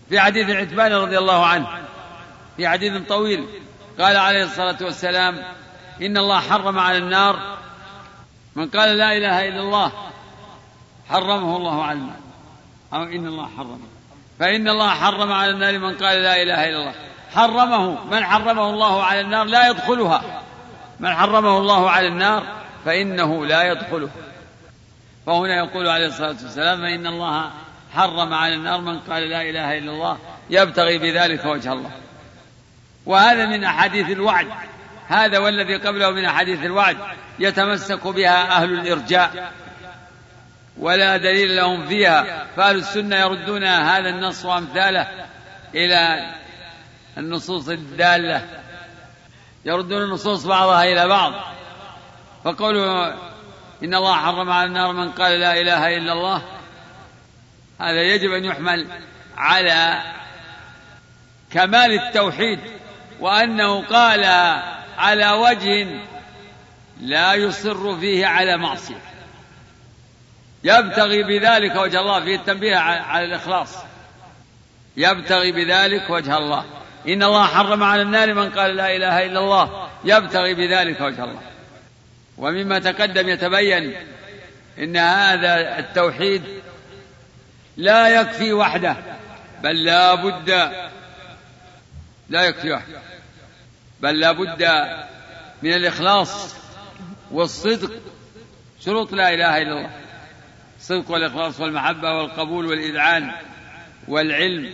في حديث عتبان رضي الله عنه. في حديث طويل. قال عليه الصلاة والسلام إن الله حرم على النار. من قال لا إله إلا الله حرمه الله على النار. أو إن الله حرم فإن الله حرم على النار من قال لا إله إلا الله. حرمه. من حرمه الله على النار لا يدخلها. من حرمه الله على النار فإنه لا يدخلها فهنا يقول عليه الصلاة والسلام فإن الله حرم على النار من قال لا إله إلا الله. يبتغي بذلك وجه الله. وهذا من أحاديث الوعد. هذا والذي قبله من أحاديث الوعد. يتمسك بها أهل الإرجاء. ولا دليل لهم فيها. فأهل السنة يردون هذا النص وأمثاله إلى النصوص الدالة. يردون النصوص بعضها إلى بعض. فقولوا إن الله حرم على النار من قال لا إله إلا الله. هذا يجب أن يحمل على كمال التوحيد وأنه قال على وجه لا يصر فيه على معصية. يبتغي بذلك وجه الله فيه التنبيه على الإخلاص. يبتغي بذلك وجه الله. إن الله حرم على النار من قال لا إله إلا الله. يبتغي بذلك وجه الله. ومما تقدم يتبين إن هذا التوحيد لا يكفي وحده بل لا بد لا يكفي وحده بل لا بد من الإخلاص والصدق شروط لا إله إلا الله. الصدق والإخلاص والمحبة والقبول والإذعان والعلم.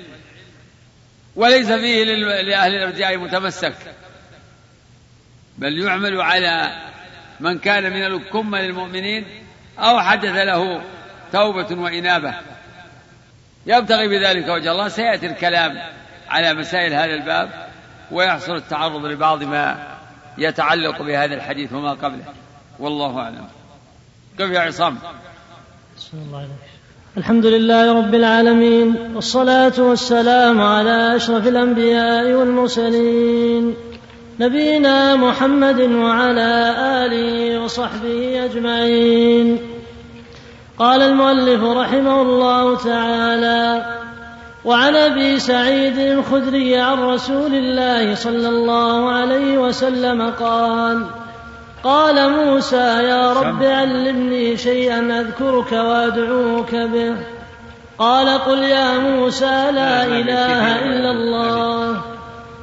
وليس فيه لأهل الأرجاء متمسك بل يعمل على من كان من الكمة للمؤمنين أو حدث له توبة وإنابة. يبتغي بذلك وجه الله. سيأتي الكلام على مسائل هذا الباب ويحصل التعرض لبعض ما يتعلق بهذا الحديث وما قبله. والله أعلم. كيف يا عصام؟ الله. الحمد لله رب العالمين والصلاة والسلام على أشرف الأنبياء والمرسلين نبينا محمد وعلى آله وصحبه أجمعين قال المؤلف رحمه الله تعالى وعن أبي سعيد الخدري عن رسول الله صلى الله عليه وسلم قال قال موسى يا رب علمني شيئا أذكرك وأدعوك به. قال قل يا موسى لا إله إلا الله.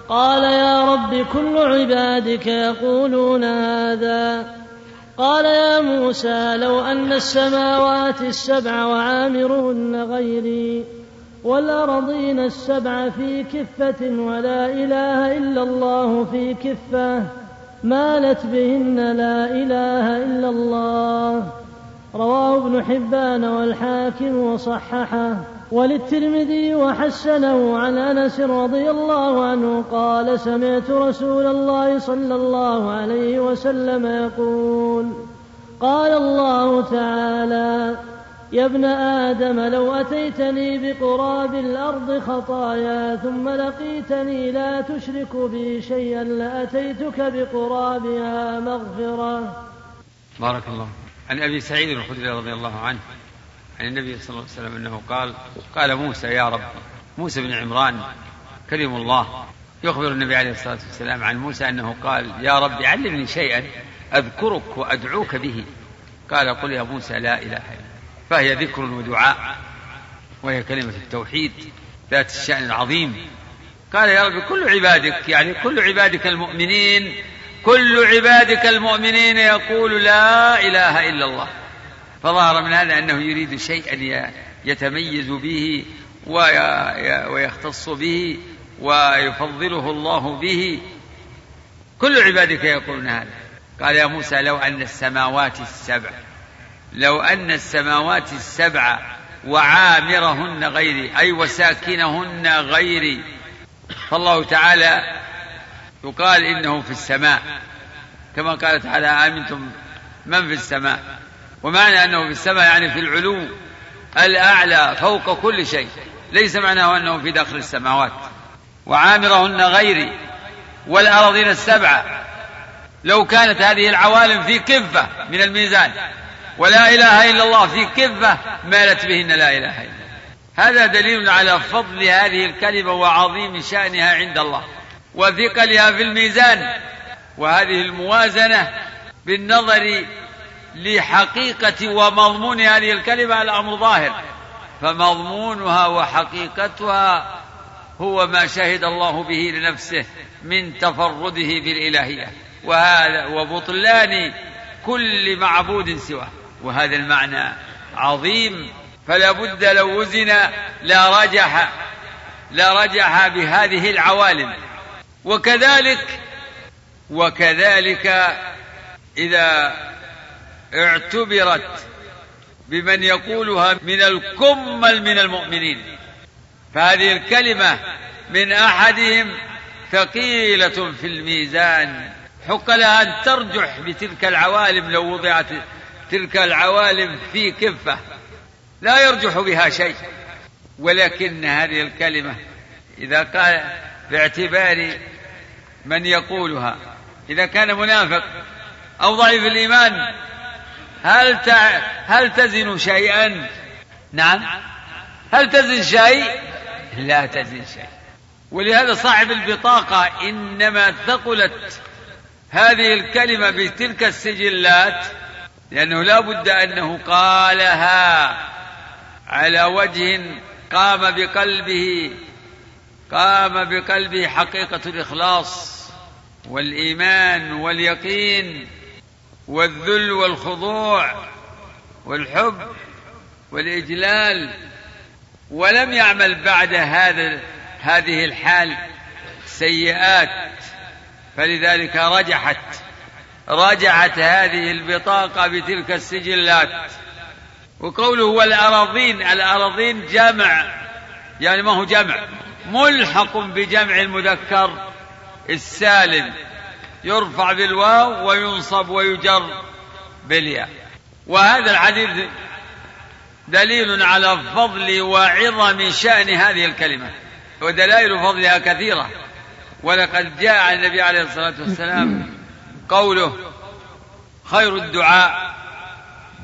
قال يا رب كل عبادك يقولون هذا. قال يا موسى لو أن السماوات السبع وعامرهن غيري والأرضين السبع في كفة ولا إله إلا الله في كفة مالت بهن لا إله إلا الله. رواه ابن حبان والحاكم وصححه. وللترمذي وحسنه عن أنس رضي الله عنه قال سمعت رسول الله صلى الله عليه وسلم يقول قال الله تعالى يا ابن آدم لو أتيتني بقراب الأرض خطايا ثم لقيتني لا تشرك بي شيئا لأتيتك بقرابها مغفرة. بارك الله عن أبي سعيد الخدري رضي الله عنه عن النبي صلى الله عليه وسلم أنه قال قال موسى يا رب موسى بن عمران كريم الله. يخبر النبي عليه الصلاة والسلام عن موسى أنه قال يا رب علمني شيئا أذكرك وأدعوك به. قال قل يا موسى لا إله إلا فهي ذكر ودعاء وهي كلمة التوحيد ذات الشأن العظيم. قال يا رب كل عبادك يعني كل عبادك المؤمنين كل عبادك المؤمنين يقول لا إله إلا الله. فظهر من هذا أنه يريد شيئا يتميز به ويختص به ويفضله الله به. كل عبادك يقولون هذا. قال يا موسى لو أن السماوات السبع لو أن السماوات السبع وعامرهن غيري أي وساكنهن غيري فالله تعالى يقال إنه في السماء كما قال تعالى أمنتم من في السماء. ومعنى أنه في السماء يعني في العلو الأعلى فوق كل شيء. ليس معناه أنه في داخل السماوات. وعامرهن غيري والارضين السبعه لو كانت هذه العوالم في كفه من الميزان ولا إله إلا الله في كفه مالت بهن لا إله إلا الله. هذا دليل على فضل هذه الكلمة وعظيم شأنها عند الله وثقلها في الميزان. وهذه الموازنة بالنظر لحقيقة ومضمون هذه الكلمة الأمر ظاهر. فمضمونها وحقيقتها هو ما شهد الله به لنفسه من تفرده بالالهيه وهذا وبطلان كل معبود سواه. وهذا المعنى عظيم. فلا بد لو وزن لا رجح لا رجح بهذه العوالم. وكذلك وكذلك إذا اعتبرت بمن يقولها من الكمل من المؤمنين. فهذه الكلمة من أحدهم ثقيلة في الميزان. حق لها أن ترجح بتلك العوالم لو وضعت تلك العوالم في كفة لا يرجح بها شيء ولكن هذه الكلمة إذا قال باعتبار من يقولها إذا كان منافق أو ضعيف الإيمان هل هل تزن شيئا؟ نعم هل تزن شيء؟ لا تزن شيء ولهذا صاحب البطاقة إنما ثقلت هذه الكلمة بتلك السجلات لأنه لا بد أنه قالها على وجه قام بقلبه قام بقلبه حقيقة الإخلاص والإيمان واليقين والذل والخضوع والحب والإجلال. ولم يعمل بعد هذا هذه الحال سيئات فلذلك رجحت رجعت هذه البطاقة بتلك السجلات. وقوله والأراضين الأراضين جمع يعني ما هو جمع ملحق بجمع المذكر السالم. يرفع بالواو وينصب ويجر بالياء. وهذا الحديث دليل على فضل وعظم شأن هذه الكلمة ودلائل فضلها كثيرة. ولقد جاء النبي عليه الصلاة والسلام قوله خير الدعاء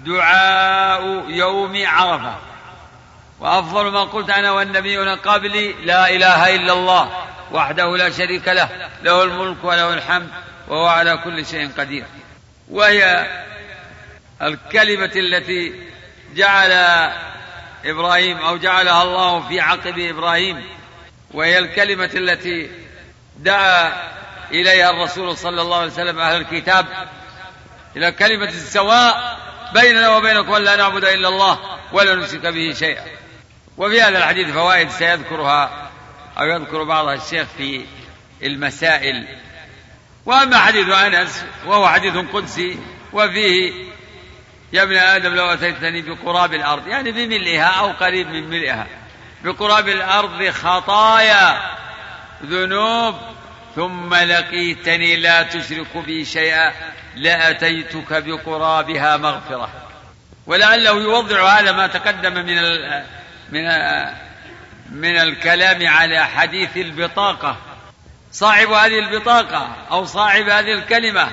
دعاء يوم عرفة. وأفضل ما قلت أنا والنبيون قبلي لا إله إلا الله وحده لا شريك له له الملك وله الحمد وهو على كل شيء قدير. وهي الكلمة التي جعل إبراهيم أو جعلها الله في عقب إبراهيم وهي الكلمة التي دعا إليها الرسول صلى الله عليه وسلم أهل الكتاب إلى كلمة السواء بيننا وبينكم أن لا نعبد إلا الله ولا نشرك به شيئا. وفي هذا الحديث فوائد سيذكرها أو يذكر بعضها الشيخ في المسائل. وأما حديث أنس وهو حديث قدسي وفيه يا ابن آدم لو أتيتني بقراب الأرض يعني بملئها أو قريب من ملئها. بقراب الأرض خطايا ذنوب ثم لقيتني لا تشرك بي شيئا لأتيتك بقرابها مغفرة. ولعله يوضع هذا ما تقدم من ال من من الكلام على حديث البطاقة. صاحب هذه البطاقة أو صاحب هذه الكلمة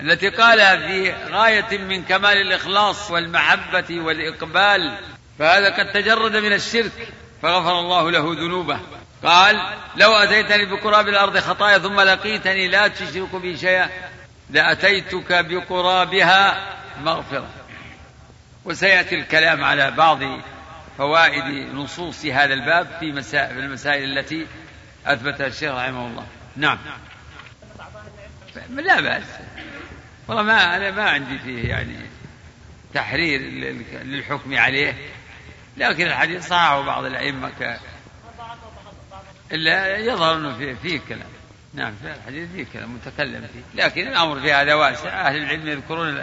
التي قالها في غاية من كمال الإخلاص والمحبة والإقبال فهذا قد تجرد من الشرك فغفر الله له ذنوبه. قال لو أتيتني بقراب الأرض خطايا ثم لقيتني لا تشرك بي شيئا لأتيتك بقرابها مغفرة. وسيأتي الكلام على بعض فوائد نصوص هذا الباب في مسائل, المسائل التي أثبتها الشيخ رحمه الله. نعم. لا بأس. والله ما أنا ما عندي فيه يعني تحرير للحكم عليه لكن الحديث صححه بعض الأئمة إلا يظهر أنه فيه, فيه كلام. نعم في الحديث فيه كلام متكلم فيه. لكن الأمر في هذا واسع. أهل العلم يذكرون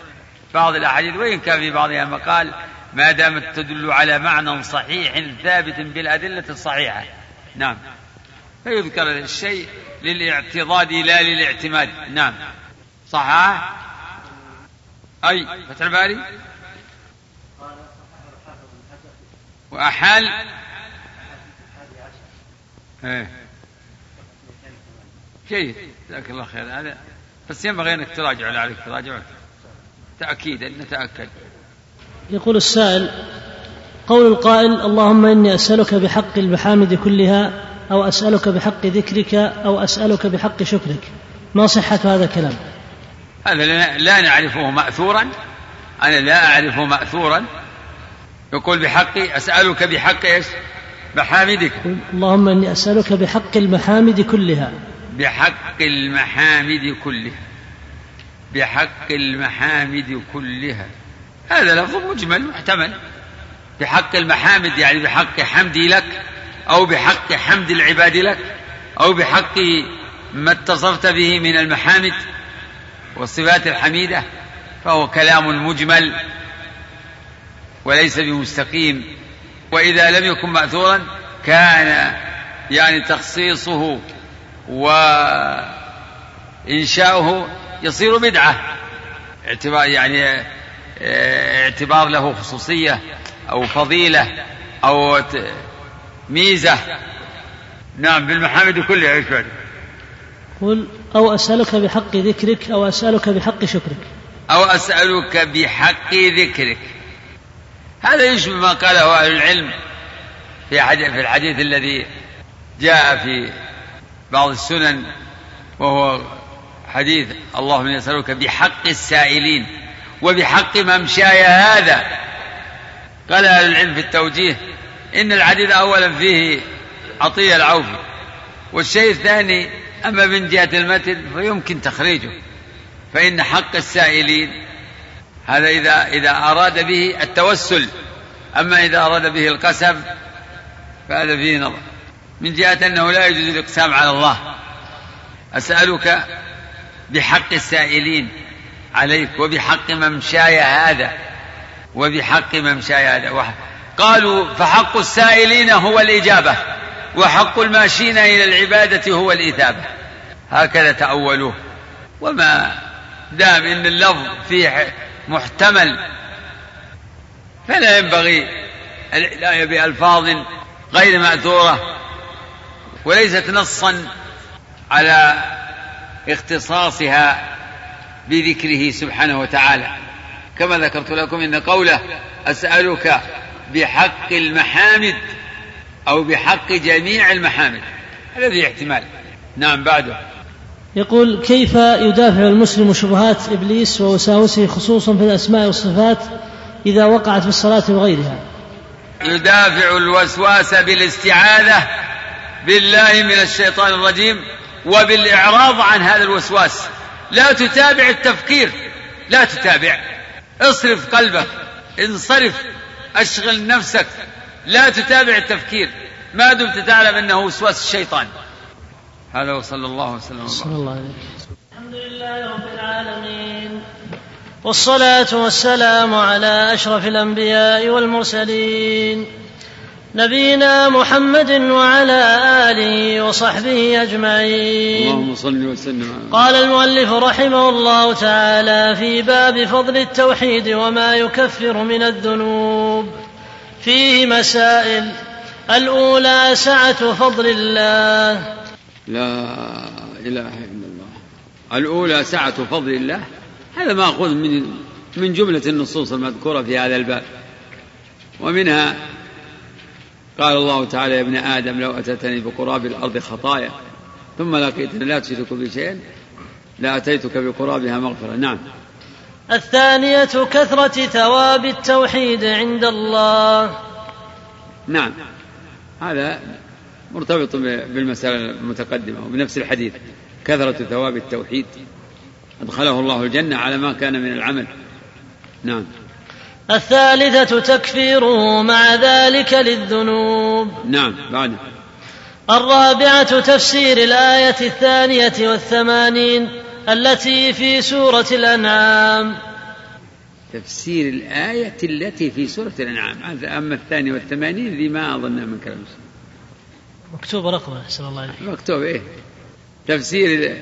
بعض الأحاديث وإن كان في بعضها مقال ما دامت تدل على معنى صحيح ثابت بالأدلة الصحيحة. نعم. فيذكر الشيء للاعتضاد لا للاعتماد. نعم. صحاح أي فتح الباري. وأحال إيه. جيد جزاك الله خير. هذا بس ينبغي انك تراجع عليك تراجع تأكيدا نتأكد. يقول السائل قول القائل اللهم إني أسألك بحق المحامد كلها أو أسألك بحق ذكرك أو أسألك بحق شكرك. ما صحة هذا الكلام؟ هذا لا نعرفه ماثورا. أنا لا أعرفه ماثورا. يقول بحقي أسألك بحق إيش؟ محامدك. اللهم إني أسألك بحق المحامد كلها. بحق المحامد كلها. بحق المحامد كلها. هذا لفظ مجمل محتمل. بحق المحامد يعني بحق حمدي لك أو بحق حمد العباد لك أو بحق ما اتصفت به من المحامد والصفات الحميدة فهو كلام مجمل وليس بمستقيم. وإذا لم يكن مأثورا كان يعني تخصيصه وإنشاؤه يصير بدعة. اعتبار يعني اعتبار له خصوصية أو فضيلة أو ميزة. نعم بالمحامد كلها بعد؟ قل أو أسألك بحق ذكرك أو أسألك بحق شكرك. أو أسألك بحق ذكرك. هذا يشبه ما قاله أهل العلم في في الحديث الذي جاء في بعض السنن وهو حديث اللهم يسألك بحق السائلين وبحق ممشاي هذا. قال أهل العلم في التوجيه إن الحديث أولا فيه عطية العوفي والشيء الثاني أما من جهة المتن فيمكن تخريجه فإن حق السائلين هذا إذا إذا أراد به التوسل. أما إذا أراد به القسم فهذا فيه نظر. من جهة أنه لا يجوز الإقسام على الله. أسألك بحق السائلين عليك وبحق ممشاي هذا وبحق ممشاي هذا. قالوا فحق السائلين هو الإجابة وحق الماشين إلى العبادة هو الإثابة. هكذا تأولوه. وما دام إن اللفظ فيه محتمل. فلا ينبغي العناية بألفاظ غير مأثورة وليست نصا على اختصاصها بذكره سبحانه وتعالى. كما ذكرت لكم إن قوله أسألك بحق المحامد أو بحق جميع المحامد هذا احتمال. نعم بعده. يقول كيف يدافع المسلم شبهات إبليس ووساوسه خصوصا في الأسماء والصفات إذا وقعت في الصلاة وغيرها؟ يدافع الوسواس بالاستعاذة بالله من الشيطان الرجيم وبالإعراض عن هذا الوسواس. لا تتابع التفكير لا تتابع. اصرف قلبك انصرف أشغل نفسك. لا تتابع التفكير. ما دمت تعلم إنه وسواس الشيطان. هذا وصلى الله وسلم صلى الله عليه الحمد لله رب العالمين والصلاة والسلام على أشرف الأنبياء والمرسلين نبينا محمد وعلى آله وصحبه أجمعين. اللهم صل وسلم قال المؤلف رحمه الله تعالى في باب فضل التوحيد وما يكفر من الذنوب. فيه مسائل. الأولى سعة فضل الله. لا إله إلا الله. الأولى سعة فضل الله. هذا ماخوذ من من جملة النصوص المذكورة في هذا الباب. ومنها قال الله تعالى يا ابن آدم لو أتتني بقراب الأرض خطايا ثم لقيتني لا تشرك بي شيئا لأتيتك بقرابها مغفرة. نعم. الثانية كثرة ثواب التوحيد عند الله. نعم. هذا مرتبط بالمسألة المتقدمة وبنفس الحديث كثرة ثواب التوحيد. أدخله الله الجنة على ما كان من العمل. نعم. الثالثة تكفيره مع ذلك للذنوب. نعم بعد. الرابعة تفسير الآية الثانية والثمانين التي في سورة الأنعام. تفسير الآية التي في سورة الأنعام. أما الثانية والثمانين ذي ما أظنها من كلام. مكتوب رقمه أحسن الله عليك. مكتوب إيه. تفسير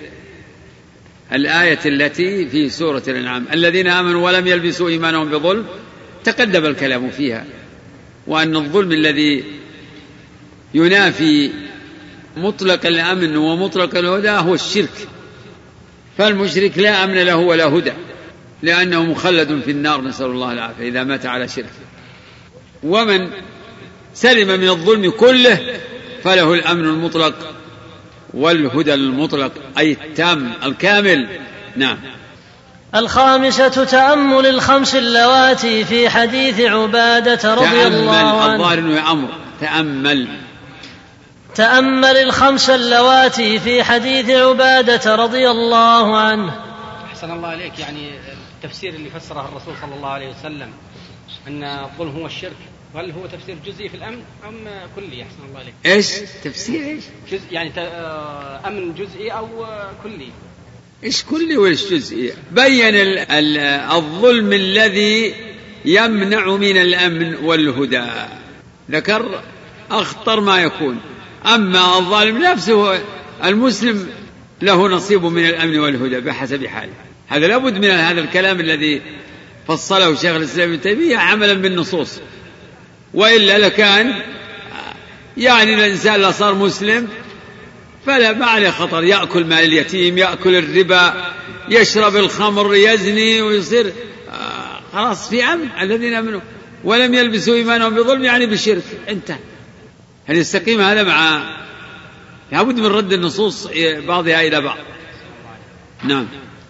الآية التي في سورة الأنعام. الذين آمنوا ولم يلبسوا إيمانهم بظلم تقدم الكلام فيها. وأن الظلم الذي ينافي مطلق الأمن ومطلق الهدى هو الشرك. فالمشرك لا أمن له ولا هدى لأنه مخلد في النار نسأل الله العافية إذا مات على شرك. ومن سلم من الظلم كله فله الأمن المطلق والهدى المطلق أي التام الكامل. نعم. الخامسة تأمل الخمس اللواتي في حديث عبادة رضي الله عنه. الظاهر أنه أمر. تأمل. تأمل الخمس اللواتي في حديث عبادة رضي الله عنه. أحسن الله عليك يعني التفسير اللي فسره الرسول صلى الله عليه وسلم أن الظلم هو الشرك. هل هو تفسير جزئي في الأمن أم كلي؟ أحسن الله عليك إيش؟ تفسير إيش؟ جزء يعني آه، أمن جزئي أو كلي. إيش كلي وإيش جزئي؟ بين الظلم الذي يمنع من الأمن والهدى. ذكر؟ أخطر ما يكون. أما الظالم نفسه المسلم له نصيب من الأمن والهدى بحسب حاله. هذا لابد من هذا الكلام الذي فصله شيخ الإسلام ابن تيمية عملا بالنصوص. وإلا لكان يعني الإنسان لو صار مسلم فلا ما عليه خطر يأكل مال اليتيم يأكل الربا يشرب الخمر يزني ويصير آه، خلاص في أمن الذين آمنوا. ولم يلبسوا إيمانهم بظلم يعني بشرك. انتهى. هل يستقيم هذا مع لابد من رد النصوص بعضها إلى بعض. نعم.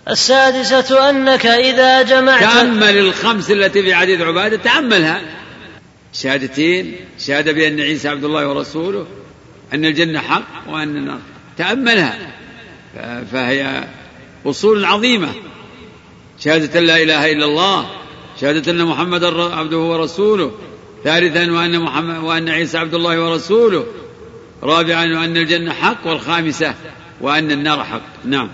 السادسة أنك إذا جمعت تأمل الخمس التي في حديث عبادة تأملها. شهادتين شهادة بأن عيسى عبد الله ورسوله أن الجنة حق وأن النار. تأملها. فهي أصول عظيمة. شهادة لا إله إلا الله شهادة أن محمد عبده ورسوله ثالثا وأن محمد وأن عيسى عبد الله ورسوله رابعا وأن الجنة حق والخامسة وأن النار حق. نعم.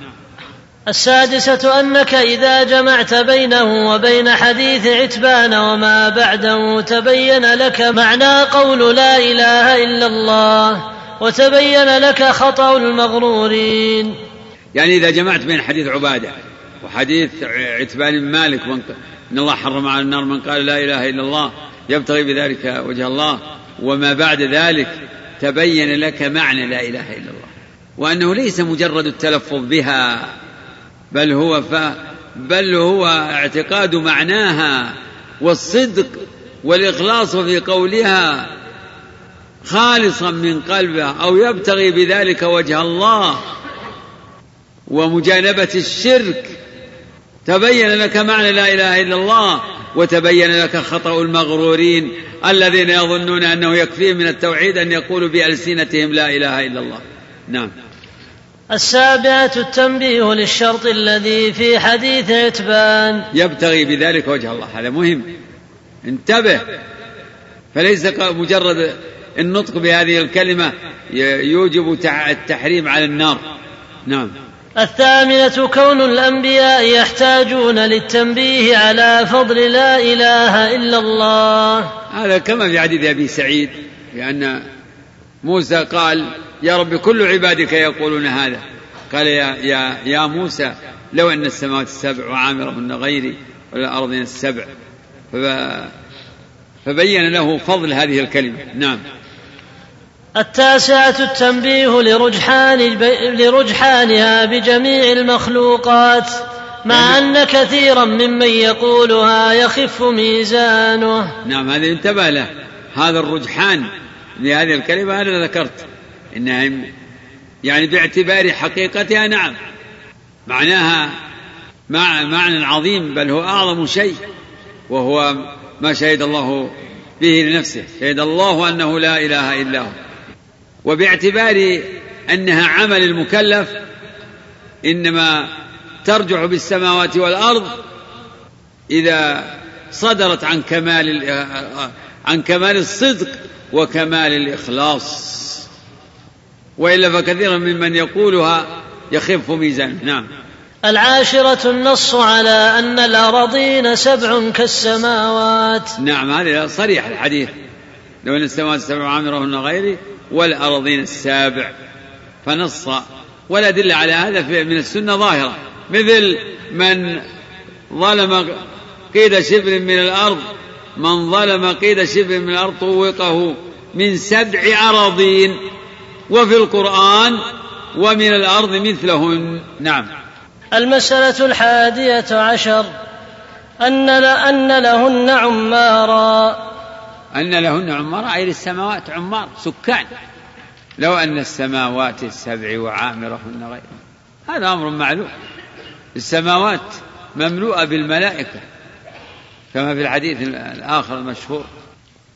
السادسة أنك إذا جمعت بينه وبين حديث عتبان وما بعده تبين لك معنى قول لا إله إلا الله وتبين لك خطأ المغرورين. يعني إذا جمعت بين حديث عبادة وحديث عتبان بن مالك إن الله حرم على النار من قال لا إله إلا الله يبتغي بذلك وجه الله وما بعد ذلك تبين لك معنى لا إله إلا الله وأنه ليس مجرد التلفظ بها. بل هو ف بل هو اعتقاد معناها والصدق والإخلاص في قولها خالصا من قلبه أو يبتغي بذلك وجه الله ومجانبة الشرك. تبين لك معنى لا إله إلا الله وتبين لك خطأ المغرورين الذين يظنون أنه يكفيهم من التوحيد أن يقولوا بألسنتهم لا إله إلا الله. نعم. السابعة التنبيه للشرط الذي في حديث عتبان. يبتغي بذلك وجه الله. هذا مهم. انتبه. فليس مجرد النطق بهذه الكلمة يوجب التحريم على النار. نعم. الثامنة كون الأنبياء يحتاجون للتنبيه على فضل لا إله إلا الله. هذا كما في حديث أبي سعيد لأن موسى قال يا رب كل عبادك يقولون هذا. قال يا, يا, يا موسى لو أن السماوات السبع وعامرهن غيري والأرض السبع. فبين له فضل هذه الكلمة. نعم. التاسعة التنبيه لرجحان لرجحانها بجميع المخلوقات مع أن كثيرا ممن يقولها يخف ميزانه. نعم هذا انتبه له. هذا الرجحان لهذه الكلمة أنا ذكرت إنها يعني باعتبار حقيقتها نعم. معناها مع معنى عظيم بل هو أعظم شيء وهو ما شهد الله به لنفسه. شهد الله أنه لا إله إلا هو. وباعتبار أنها عمل المكلف إنما ترجع بالسماوات والأرض إذا صدرت عن كمال عن كمال الصدق وكمال الإخلاص. وإلا فكثيرا ممن يقولها يخف ميزانه نعم. العاشرة النص على أن الأراضين سبع كالسماوات. نعم هذا صريح الحديث. لو أن السماوات السبع عامرهن غيري والأراضين السابع. فنص. ولا دل على هذا من السنة ظاهرة. مثل من ظلم قيد شبر من الأرض من ظلم قيد شبر من الأرض طوقه من سبع أراضين وفي القرآن ومن الأرض مثلهن. نعم. المسألة الحادية عشر. أن أن لهن عمارا. أن لهن عمارا أي للسماوات عمار سكان. لو أن السماوات السبع وعامرهن غير هذا أمر معلوم. السماوات مملوءة بالملائكة. كما في الحديث الآخر المشهور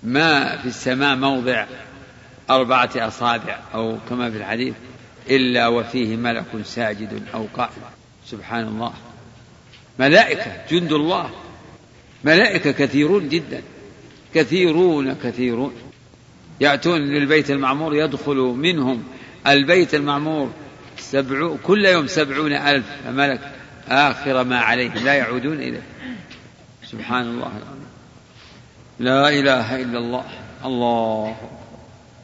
ما في السماء موضع أربعة أصابع أو كما في الحديث إلا وفيه ملك ساجد أو قائم سبحان الله. ملائكة جند الله. ملائكة كثيرون جدا. كثيرون كثيرون. يأتون للبيت المعمور يدخل منهم البيت المعمور سبع كل يوم سبعون ألف ملك. آخر ما عليهم لا يعودون إليه. سبحان الله العظيم. لا إله إلا الله. الله.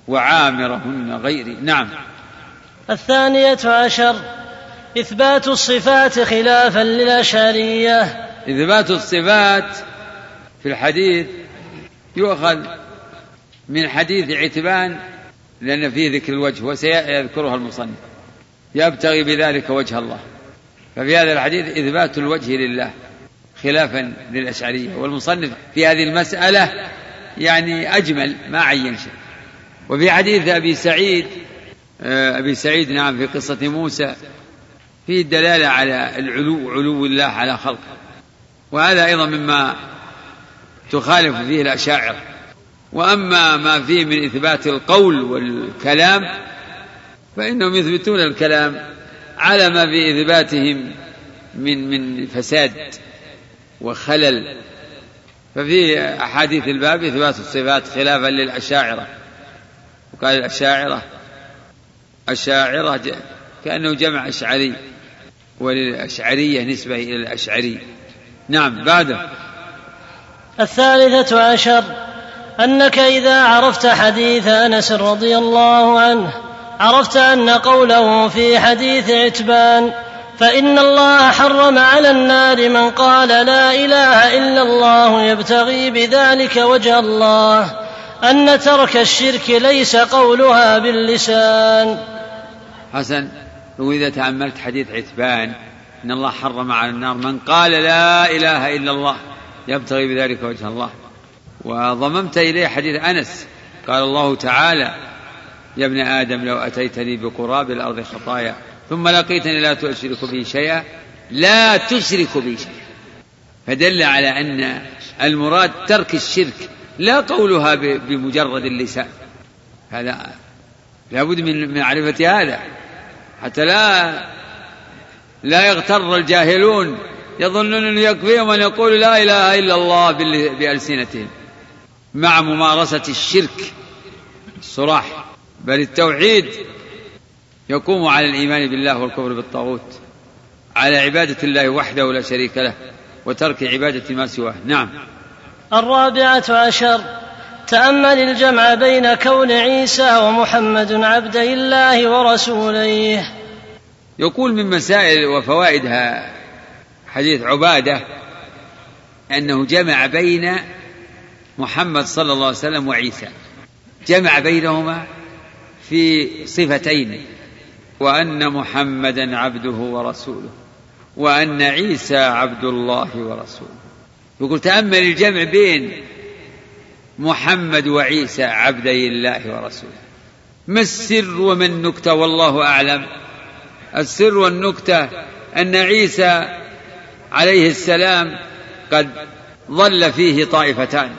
وعامرهن غيري. نعم. الثانية عشر. إثبات الصفات خلافا للأشعرية. إثبات الصفات في الحديث يؤخذ من حديث عتبان لأن فيه ذكر الوجه وسيذكرها المصنف. يبتغي بذلك وجه الله. ففي هذا الحديث إثبات الوجه لله. خلافا للأشعرية والمصنف في هذه المسألة يعني أجمل ما عين شيء. وفي حديث أبي سعيد آه، أبي سعيد نعم في قصة موسى فيه الدلالة على العلو علو الله على خلقه. وهذا أيضا مما تخالف فيه الأشاعرة وأما ما فيه من إثبات القول والكلام فإنهم يثبتون الكلام على ما في إثباتهم من من فساد. وخلل. ففي أحاديث الباب إثبات الصفات خلافا للأشاعرة. وقال الأشاعرة أشاعرة كأنه جمع أشعري. وللأشعرية نسبة إلى الأشعري. نعم بعده الثالثة عشر أنك إذا عرفت حديث أنس رضي الله عنه عرفت أن قوله في حديث عتبان فإن الله حرم على النار من قال لا إله إلا الله يبتغي بذلك وجه الله. أن ترك الشرك ليس قولها باللسان. حسن وإذا تأملت حديث عتبان إن الله حرم على النار من قال لا إله إلا الله يبتغي بذلك وجه الله. وضممت إليه حديث أنس قال الله تعالى يا ابن آدم لو أتيتني بقراب الأرض خطايا ثم لقيتني لا تشرك بي شيئا لا تشرك بي شيئا. فدل على أن المراد ترك الشرك لا قولها بمجرد اللسان. هذا لابد من معرفة هذا. حتى لا لا يغتر الجاهلون يظنون أنه يكفيهم أن يقولوا لا إله إلا الله بألسنتهم. مع ممارسة الشرك الصراح بل التوحيد يقوم على الإيمان بالله والكفر بالطاغوت على عبادة الله وحده لا شريك له وترك عبادة ما سواه. نعم. الرابعة عشر تأمل الجمع بين كون عيسى ومحمد عبدي الله ورسوليه يقول من مسائل وفوائدها حديث عبادة أنه جمع بين محمد صلى الله عليه وسلم وعيسى. جمع بينهما في صفتين. وأن محمدا عبده ورسوله وأن عيسى عبد الله ورسوله. يقول تأمل الجمع بين محمد وعيسى عبدي الله ورسوله. ما السر وما النكتة؟ والله أعلم. السر والنكتة أن عيسى عليه السلام قد ظل فيه طائفتان.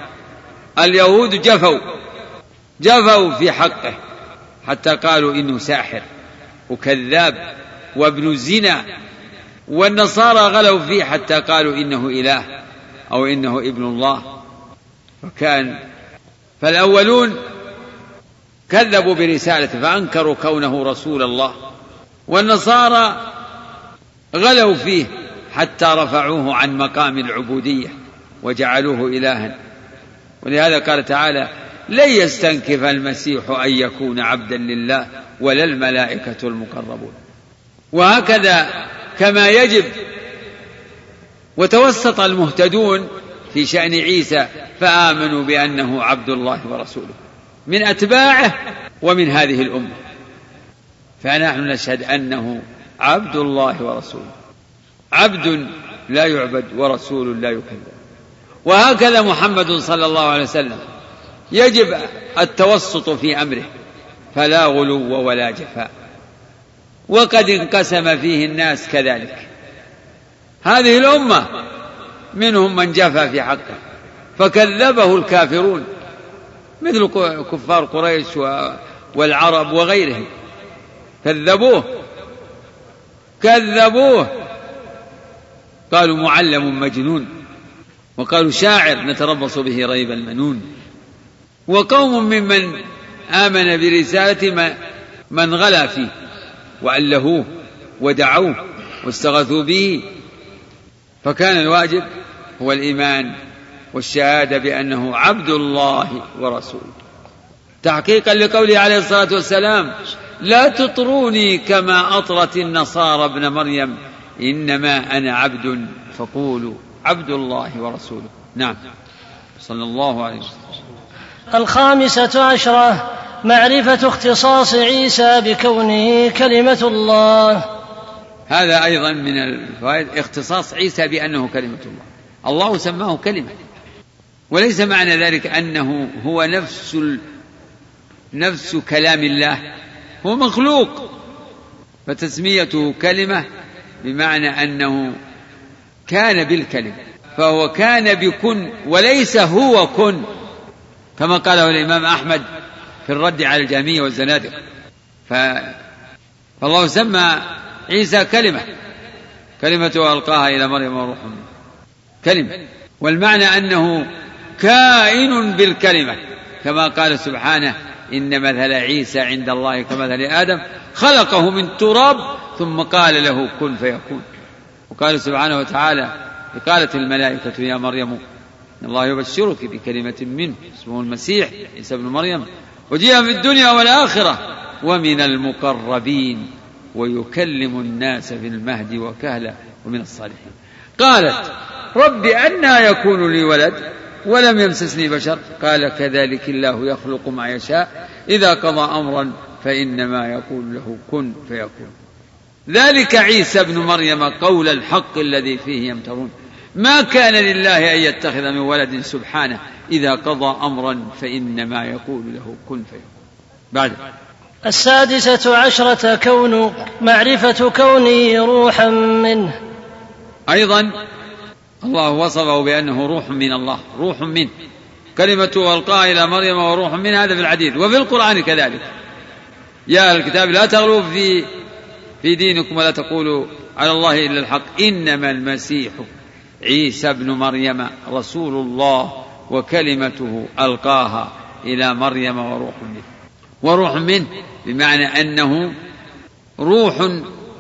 اليهود جفوا جفوا في حقه حتى قالوا إنه ساحر. وكذاب وابن زنا والنصارى غلوا فيه حتى قالوا إنه إله أو إنه ابن الله. وكان فالأولون كذبوا برسالته فأنكروا كونه رسول الله. والنصارى غلوا فيه حتى رفعوه عن مقام العبودية وجعلوه إلها. ولهذا قال تعالى لن يستنكف المسيح أن يكون عبدا لله ولا الملائكة المقربون. وهكذا كما يجب وتوسط المهتدون في شأن عيسى فآمنوا بأنه عبد الله ورسوله من أتباعه ومن هذه الأمة. فنحن نشهد أنه عبد الله ورسوله. عبد لا يعبد ورسول لا يكذب. وهكذا محمد صلى الله عليه وسلم يجب التوسط في أمره فلا غلو ولا جفاء. وقد انقسم فيه الناس كذلك. هذه الأمة منهم من جفا في حقه فكذبه الكافرون مثل كفار قريش والعرب وغيرهم. كذبوه كذبوه. قالوا معلم مجنون وقالوا شاعر نتربص به ريب المنون. وقوم ممن آمن برسالة من غلا فيه وألهوه ودعوه واستغاثوا به. فكان الواجب هو الإيمان والشهادة بأنه عبد الله ورسوله. تحقيقا لقوله عليه الصلاة والسلام لا تطروني كما أطرت النصارى ابن مريم إنما أنا عبد فقولوا عبد الله ورسوله. نعم. صلى الله عليه وسلم. الخامسة عشرة معرفة اختصاص عيسى بكونه كلمة الله. هذا أيضا من الفوائد اختصاص عيسى بأنه كلمة الله. الله سماه كلمة. وليس معنى ذلك أنه هو نفس ال... نفس كلام الله. هو مخلوق. فتسميته كلمة بمعنى أنه كان بالكلمة. فهو كان بكن وليس هو كن. كما قاله الإمام أحمد في الرد على الجهمية والزنادقة فالله سمى عيسى كلمة كلمة ألقاها إلى مريم وروح كلمة. والمعنى أنه كائن بالكلمة. كما قال سبحانه إن مثل عيسى عند الله كمثل آدم خلقه من تراب ثم قال له كن فيكون. وقال سبحانه وتعالى قالت الملائكة يا مريم الله يبشرك بكلمة منه. اسمه المسيح عيسى ابن مريم. وجيء في الدنيا والآخرة. ومن المقربين. ويكلم الناس في المهد وكهلا ومن الصالحين. قالت رب أنى يكون لي ولد ولم يمسسني بشر. قال كذلك الله يخلق ما يشاء. إذا قضى أمرا فإنما يقول له كن فيكون. ذلك عيسى ابن مريم قول الحق الذي فيه يمترون. ما كان لله أن يتخذ من ولد سبحانه. إذا قضى أمرا فإنما يقول له كن فيكون. بعد. السادسة عشرة كون معرفة كونه روحا منه. أيضا الله وصفه بأنه روح من الله روح منه كلمة ألقاها إلى مريم وروح من هذا في الحديث. وفي القرآن كذلك. يا أهل الكتاب لا تغلوا في في دينكم ولا تقولوا على الله إلا الحق. إنما المسيح عيسى ابن مريم رسول الله وكلمته ألقاها إلى مريم وروح منه. وروح منه بمعنى أنه روح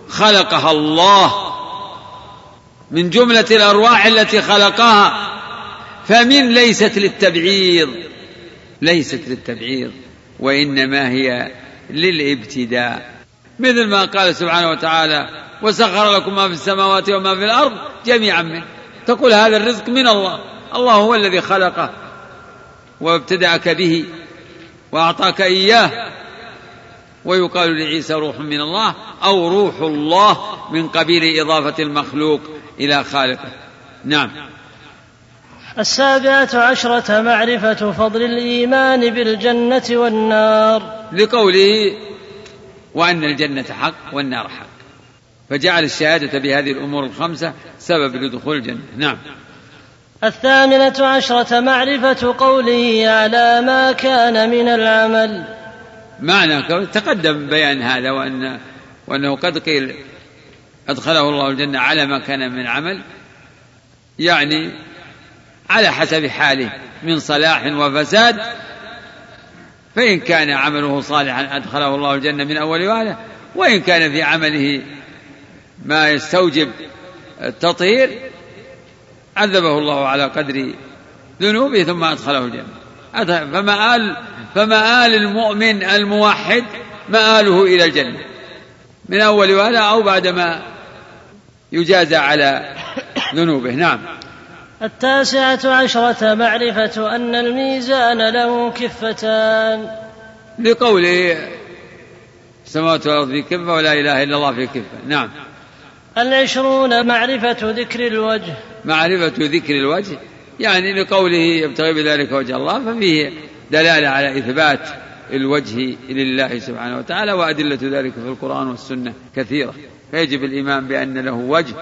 خلقها الله من جملة الأرواح التي خلقها فمن ليست للتبعيض ليست للتبعيض وإنما هي للإبتداء. مثل ما قال سبحانه وتعالى وسخر لكم ما في السماوات وما في الأرض جميعا منه. تقول هذا الرزق من الله. الله هو الذي خلقه وابتدأك به وأعطاك إياه. ويقال لعيسى روح من الله أو روح الله من قبيل إضافة المخلوق إلى خالقه. نعم. السابعة عشرة معرفة فضل الإيمان بالجنة والنار. لقوله وأن الجنة حق والنار حق. فجعل الشهادة بهذه الأمور الخمسة سبب لدخول الجنة. نعم. الثامنة عشرة معرفة قوله على ما كان من العمل. معنى تقدم بيان هذا وأن وأنه قد قيل أدخله الله الجنة على ما كان من عمل يعني على حسب حاله من صلاح وفساد فإن كان عمله صالحا أدخله الله الجنة من أول وهلة وإن كان في عمله ما يستوجب التطهير عذبه الله على قدر ذنوبه ثم أدخله الجنة. فمآل فمآل المؤمن الموحد مآله إلى الجنة. من أول وهلة أو بعدما يجازى على ذنوبه. نعم. التاسعة عشرة معرفة أن الميزان له كفتان. لقوله السماوات والأرض في كفة ولا إله إلا الله في كفة. نعم. العشرون معرفة ذكر الوجه. معرفة ذكر الوجه يعني لقوله يبتغي بذلك وجه الله ففيه دلالة على إثبات الوجه لله سبحانه وتعالى وأدلة ذلك في القرآن والسنة كثيرة. فيجب الإيمان بأن له وجه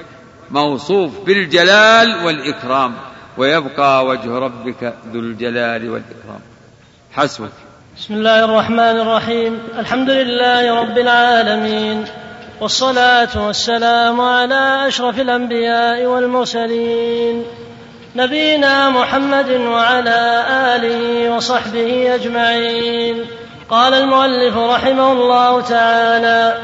موصوف بالجلال والإكرام ويبقى وجه ربك ذو الجلال والإكرام. حسبك. بسم الله الرحمن الرحيم. الحمد لله رب العالمين. والصلاة والسلام على أشرف الأنبياء والمرسلين نبينا محمد وعلى آله وصحبه أجمعين. قال المؤلف رحمه الله تعالى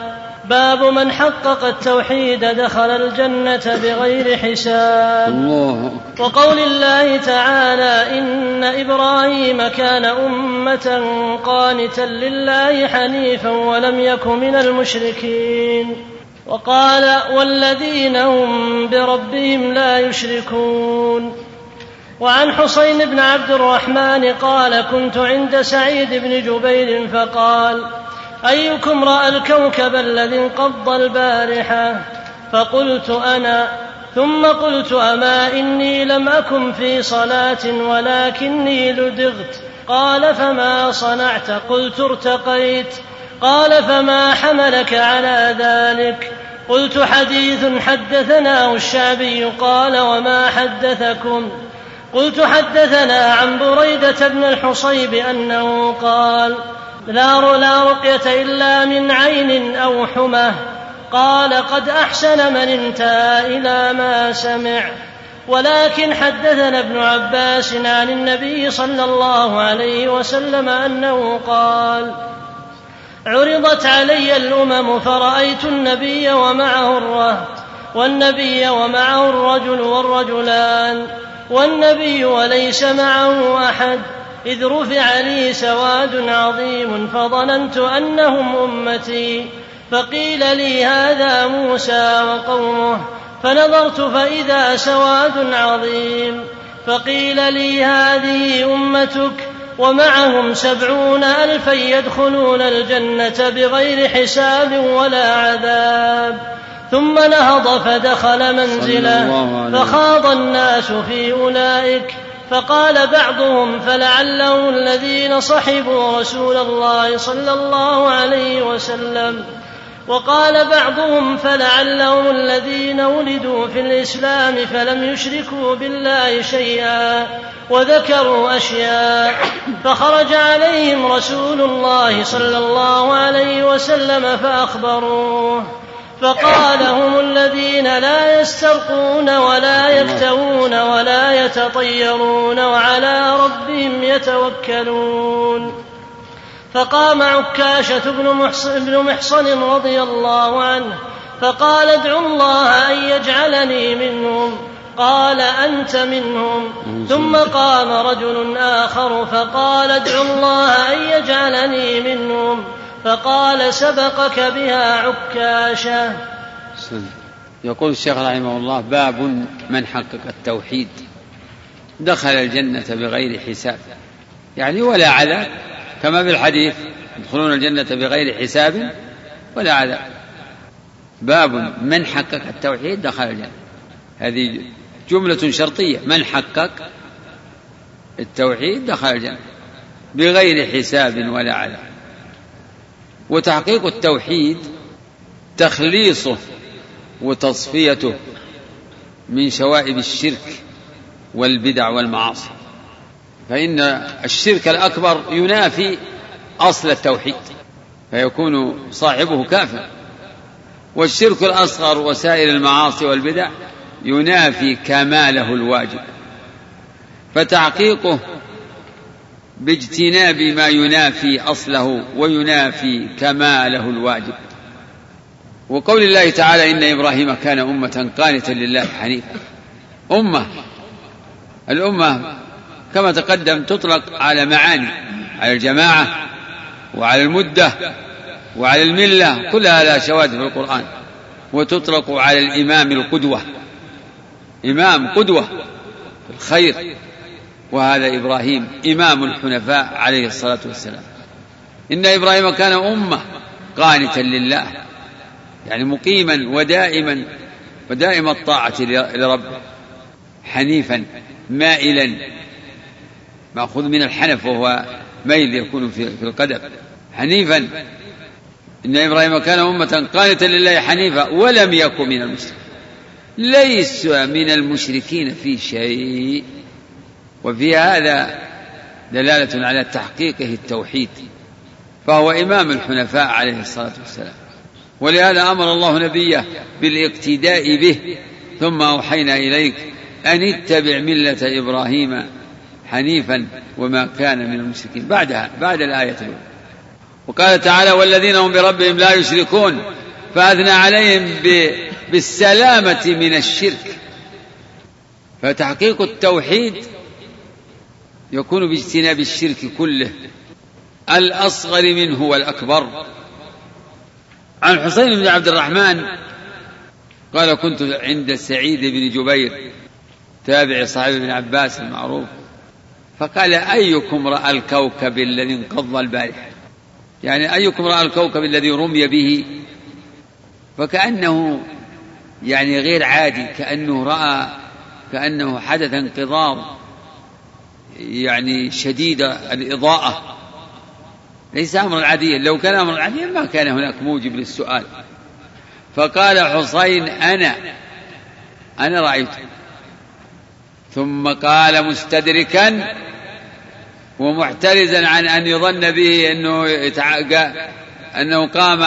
باب من حقق التوحيد دخل الجنة بغير حساب. الله وقول الله تعالى إن إبراهيم كان أمة قانتا لله حنيفا ولم يك من المشركين. وقال والذين هم بربهم لا يشركون. وعن حسين بن عبد الرحمن قال كنت عند سعيد بن جبير فقال أيكم رأى الكوكب الذي انقض البارحة؟ فقلت أنا ثم قلت أما إني لم أكن في صلاة ولكني لدغت. قال فما صنعت؟ قلت ارتقيت. قال فما حملك على ذلك؟ قلت حديث حدثناه الشعبي قال وما حدثكم؟ قلت حدثنا عن بريدة بن الحصيب أنه قال لا لا رقية إلا من عين أو حمى. قال قد أحسن من انتهى إلى ما سمع. ولكن حدثنا ابن عباس عن النبي صلى الله عليه وسلم أنه قال عرضت علي الأمم فرأيت النبي ومعه الرهط والنبي ومعه الرجل والرجلان والنبي وليس معه أحد. إذ رفع لي سواد عظيم فظننت أنهم أمتي فقيل لي هذا موسى وقومه فنظرت فإذا سواد عظيم فقيل لي هذه أمتك ومعهم سبعون ألفا يدخلون الجنة بغير حساب ولا عذاب. ثم نهض فدخل منزله فخاض الناس في أولئك فقال بعضهم فلعله الذين صحبوا رسول الله صلى الله عليه وسلم. وقال بعضهم فلعلهم الذين ولدوا في الإسلام فلم يشركوا بالله شيئا وذكروا أشياء. فخرج عليهم رسول الله صلى الله عليه وسلم فأخبروه. فقال هم الذين لا يسترقون ولا يكتوون ولا يتطيرون وعلى ربهم يتوكلون. فقام عكاشة بن محصن, بن محصن رضي الله عنه فقال ادعوا الله أن يجعلني منهم. قال أنت منهم. ثم قام رجل آخر فقال ادعوا الله أن يجعلني منهم. فقال سبقك بها عكاشة. يقول الشيخ رحمه الله باب من حقق التوحيد. دخل الجنة بغير حساب. يعني ولا عذاب كما في الحديث يدخلون الجنة بغير حساب ولا عذاب باب من حقق التوحيد دخل الجنة. هذه جملة شرطية. من حقق التوحيد دخل الجنة. بغير حساب ولا عذاب وتحقيق التوحيد تخليصه وتصفيته من شوائب الشرك والبدع والمعاصي. فإن الشرك الأكبر ينافي أصل التوحيد فيكون صاحبه كافر. والشرك الأصغر وسائر المعاصي والبدع ينافي كماله الواجب فتحقيقه باجتناب ما ينافي أصله وينافي كماله الواجب. وقول الله تعالى إن إبراهيم كان أمة قانتا لله حنيفا. أمة. الأمة كما تقدم تطلق على معاني على الجماعة وعلى المدة وعلى الملة كلها لها شواهد في القرآن. وتطلق على الإمام القدوة. إمام قدوة الخير. وهذا إبراهيم إمام الحنفاء عليه الصلاة والسلام. إن إبراهيم كان أمة قانتا لله يعني مقيما ودائما ودائم الطاعة لربه حنيفا مائلا. مأخوذ من الحنف وهو ميل يكون في القدم حنيفا. إن إبراهيم كان أمة قانتا لله حنيفا ولم يكن من المشركين. ليس من المشركين في شيء. وفي هذا دلالة على تحقيقه التوحيد فهو إمام الحنفاء عليه الصلاة والسلام. ولهذا أمر الله نبيه بالاقتداء به ثم أوحينا إليك أن اتبع ملة إبراهيم حنيفا وما كان من المشركين. بعدها بعد الآية الأولى. وقال تعالى والذين هم بربهم لا يشركون فأثنى عليهم بالسلامة من الشرك. فتحقيق التوحيد يكون باجتناب الشرك كله. الأصغر منه والأكبر. عن حسين بن عبد الرحمن قال كنت عند سعيد بن جبير تابع صاحب ابن عباس المعروف. فقال أيكم رأى الكوكب الذي انقض البارحة يعني أيكم رأى الكوكب الذي رمي به؟ فكأنه يعني غير عادي كأنه رأى كأنه حدث انقضاض. يعني شديد الإضاءة. ليس أمرا عاديا لو كان أمرا عاديا ما كان هناك موجب للسؤال. فقال حسين أنا أنا رأيته ثم قال مستدركا ومحترزا عن أن يظن به أنه أنه قام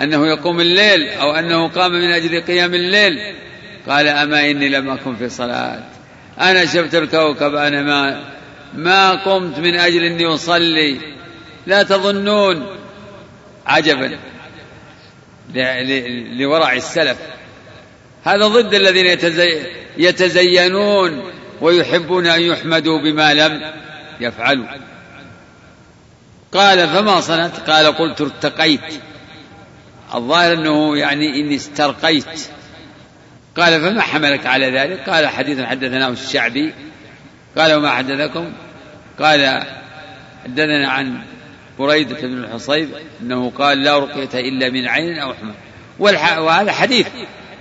أنه يقوم الليل أو أنه قام من أجل قيام الليل. قال أما إني لم أكن في صلاة. أنا شفت الكوكب أنا ما ما قمت من أجل أني أصلي. لا تظنون. عجبا. لورع السلف. هذا ضد الذين يتزينون ويحبون أن يحمدوا بما لم يفعلوا. قال فما صنعت؟ قال قلت ارتقيت. الظاهر أنه يعني إني استرقيت. قال فما حملك على ذلك؟ قال حديث حدثناه الشعبي. قال وما حدثكم؟ قال حدثنا عن بريدة بن الحصيب أنه قال لا رقية إلا من عين أو حمى. وهذا حديث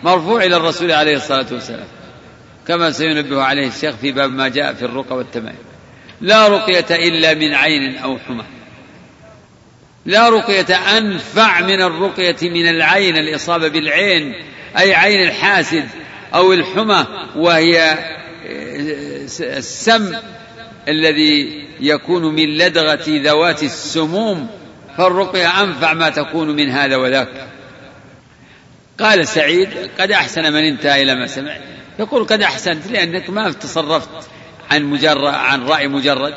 مرفوع إلى الرسول عليه الصلاة والسلام. كما سينبه عليه الشيخ في باب ما جاء في الرقى والتمائم. لا رقية إلا من عين أو حمى. لا رقية أنفع من الرقية من العين الإصابة بالعين. أي عين الحاسد أو الحمى وهي السم الذي يكون من لدغة ذوات السموم فالرقية أنفع ما تكون من هذا وذاك. قال سعيد قد أحسن من انتهى إلى ما سمع. يقول قد أحسنت لأنك ما تصرفت عن مجرد عن رأي مجرد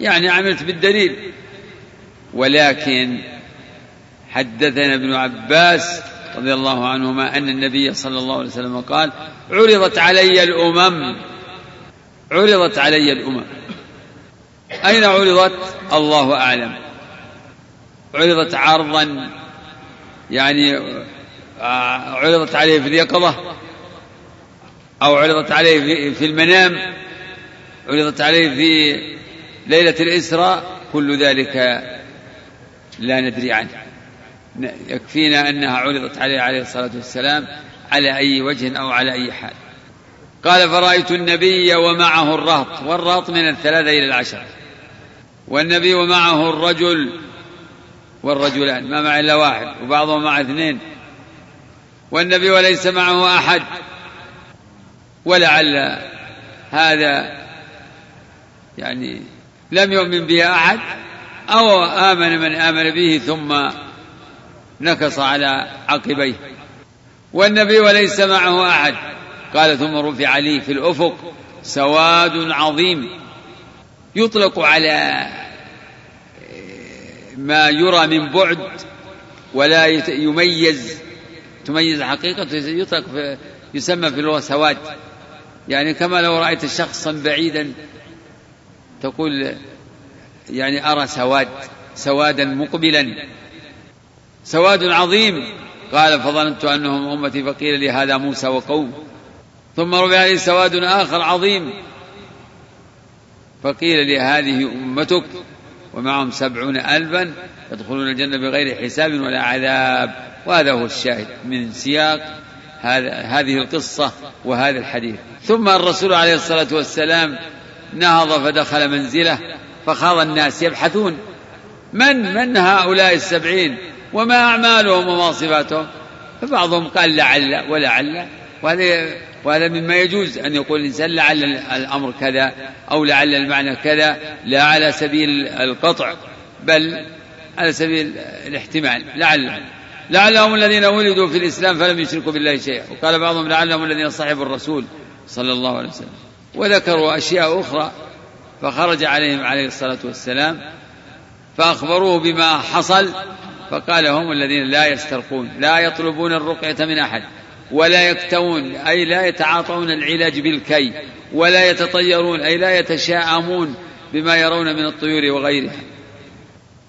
يعني عملت بالدليل. ولكن حدثنا ابن عباس رضي الله عنهما أن النبي صلى الله عليه وسلم قال عرضت علي الأمم. عرضت علي الأمم. أين عرضت؟ الله أعلم. عرضت عرضا يعني عرضت عليه في اليقظة أو عرضت عليه في المنام عرضت عليه في ليلة الإسراء كل ذلك لا ندري عنه. يكفينا أنها عرضت عليه عليه الصلاة والسلام على أي وجه أو على أي حال. قال فرأيت النبي ومعه الرهط والرهط من الثلاثة إلى العشر. والنبي ومعه الرجل والرجلان ما مع إلا واحد وبعضهم مع اثنين. والنبي وليس معه أحد. ولعل هذا يعني لم يؤمن به أحد أو آمن من آمن به ثم نكص على عقبيه. والنبي وليس معه أحد. قال ثم رفع لي في الأفق سواد عظيم. يطلق على ما يرى من بعد ولا يميز. تميز حقيقته يطلق في يسمى في اللغة سواد. يعني كما لو رأيت شخصا بعيدا تقول يعني أرى سواد سوادا مقبلا. سواد عظيم. قال فظننت أنهم أمتي فقيل لي هذا موسى وقوم. ثم رفع لي سواد آخر عظيم. فقيل لي هذه أمتك ومعهم سبعون ألفا يدخلون الجنة بغير حساب ولا عذاب. وهذا هو الشاهد من سياق هذه القصة وهذا الحديث. ثم الرسول عليه الصلاة والسلام نهض فدخل منزله فخاض الناس يبحثون من من هؤلاء السبعين؟ وما أعمالهم وما صفاتهم فبعضهم قال لعل ولعل. وهذا وهذا مما يجوز أن يقول الإنسان لعل الأمر كذا أو لعل المعنى كذا. لا على سبيل القطع بل على سبيل الاحتمال. لعل. لعلهم الذين ولدوا في الإسلام فلم يشركوا بالله شيئا. وقال بعضهم لعلهم الذين صحبوا الرسول صلى الله عليه وسلم. وذكروا أشياء أخرى فخرج عليهم عليه الصلاة والسلام فأخبروه بما حصل فقال هم الذين لا يسترقون لا يطلبون الرقية من أحد ولا يكتوون أي لا يتعاطون العلاج بالكي ولا يتطيرون أي لا يتشاءمون بما يرون من الطيور وغيرها.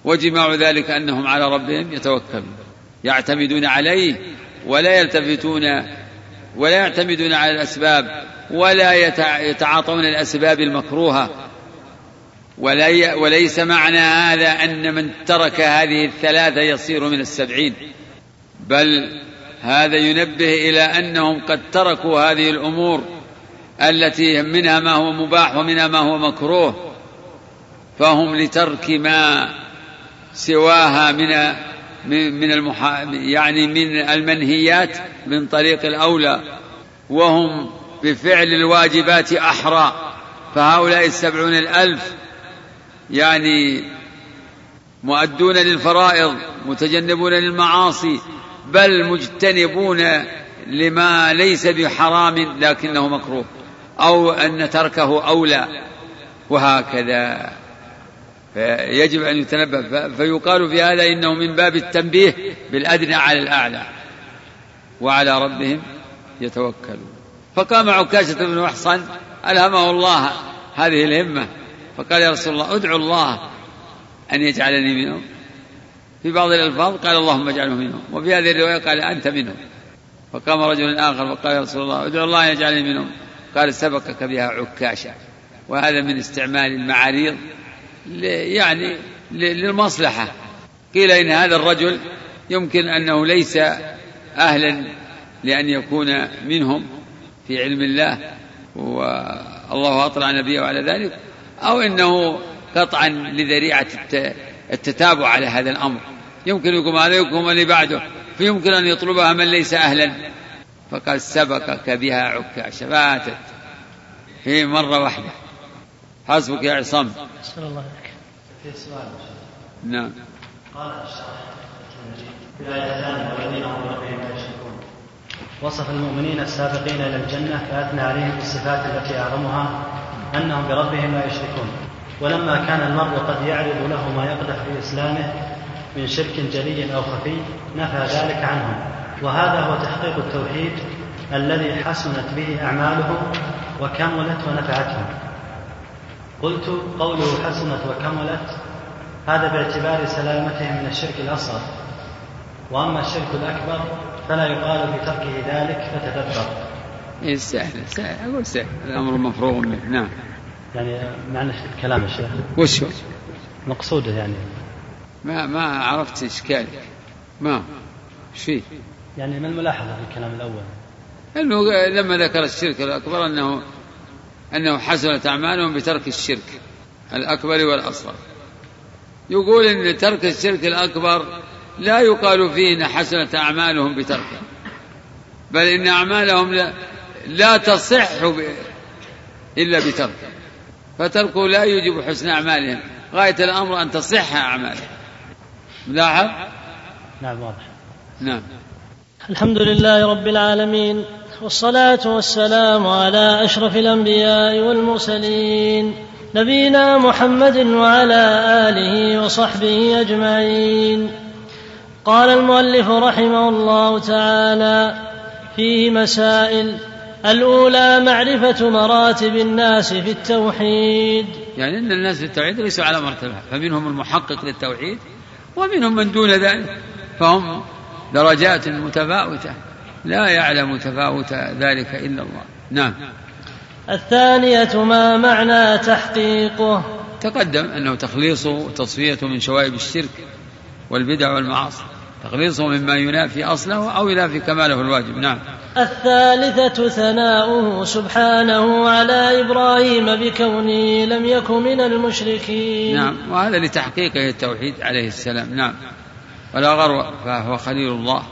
وجماع ذلك أنهم على ربهم يتوكلون يعتمدون عليه ولا يلتفتون ولا يعتمدون على الأسباب ولا يتعاطون الأسباب المكروهة. وليس معنى هذا أن من ترك هذه الثلاثة يصير من السبعين. بل هذا ينبه إلى أنهم قد تركوا هذه الأمور التي منها ما هو مباح ومنها ما هو مكروه فهم لترك ما سواها من من المحا يعني من المنهيات من طريق الأولى. وهم بفعل الواجبات أحرى. فهؤلاء السبعون الألف يعني مؤدون للفرائض متجنبون للمعاصي بل مجتنبون لما ليس بحرام لكنه مكروه أو أن تركه أولى وهكذا. فيجب أن يتنبه. فيقال في هذا إنه من باب التنبيه بالأدنى على الأعلى وعلى ربهم يتوكلون. فقام عكاشة بن محصن ألهمه الله هذه الهمة. فقال يا رسول الله ادعو الله أن يجعلني منهم. في بعض الألفاظ قال اللهم اجعله منهم وفي هذه الرواية قال أنت منهم. فقام رجل آخر فقال يا رسول الله ادعو الله أن يجعلني منهم. قال سبقك بها عكاشة وهذا من استعمال المعاريض يعني للمصلحة. قيل إن هذا الرجل يمكن أنه ليس أهلا لأن يكون منهم في علم الله والله أطلع نبيه على ذلك. أو أنه قطعا لذريعة التتابع على هذا الأمر. يمكن يقوم هذا يقوم اللي بعده فيمكن أن يطلبها من ليس أهلا. فقد سبقك بها عكاشة فاتت في مرة واحدة. حسبك يا عصام. أسأل الله لك في سؤال. نعم. قال الشرح الآيتان والذين هم بربهم لا يشركون وصف المؤمنين السابقين إلى الجنة فأثنى عليهم بالصفات التي أعظمها أنهم بربهم لا يشركون. ولما كان المرء قد يعرض له ما يقدح في إسلامه من شرك جلي أو خفي نفى ذلك عنهم. وهذا هو تحقيق التوحيد الذي حسنت به أعمالهم وكملت ونفعتهم قلت قوله حسنت وكملت هذا باعتبار سلامتهم من الشرك الأصغر. وأما الشرك الأكبر فلا يقال بتركه ذلك فتدبر. إيه سهل سهل. أقول سهل. الأمر مفروغ منه. نعم. يعني معنى الكلام الشيخ وش هو؟ مقصوده يعني. ما ما عرفت إشكالك. ما؟ إيش فيه؟ يعني ما الملاحظة في الكلام الأول؟ انه لما ذكر الشرك الأكبر أنه أنه حسنت أعمالهم بترك الشرك الأكبر والأصغر. يقول إن ترك الشرك الأكبر لا يقال فيه إن حسنت أعمالهم بتركه بل إن أعمالهم لا, لا تصح ب... إلا بتركه فتركه لا يوجب حسن أعمالهم. غاية الأمر أن تصح أعمالهم. ملاحظ؟ نعم واضح. نعم. الحمد لله رب العالمين والصلاة والسلام على أشرف الأنبياء والمرسلين نبينا محمد وعلى آله وصحبه أجمعين. قال المؤلف رحمه الله تعالى فيه مسائل الأولى معرفة مراتب الناس في التوحيد. يعني أن الناس في التوحيد ليسوا على مرتبة فمنهم المحقق للتوحيد ومنهم من دون ذلك فهم درجات متفاوتة. لا يعلم تفاوت ذلك إلا الله. نعم. الثانية ما معنى تحقيقه؟ تقدم أنه تخليصه وتصفيته من شوائب الشرك والبدع والمعاصي تخليصه مما ينافي أصله أو ينافي كماله الواجب. نعم. الثالثة ثناؤه سبحانه على إبراهيم بكونه لم يكن من المشركين. نعم وهذا لتحقيقه التوحيد عليه السلام. نعم. ولا غرو فهو خليل الله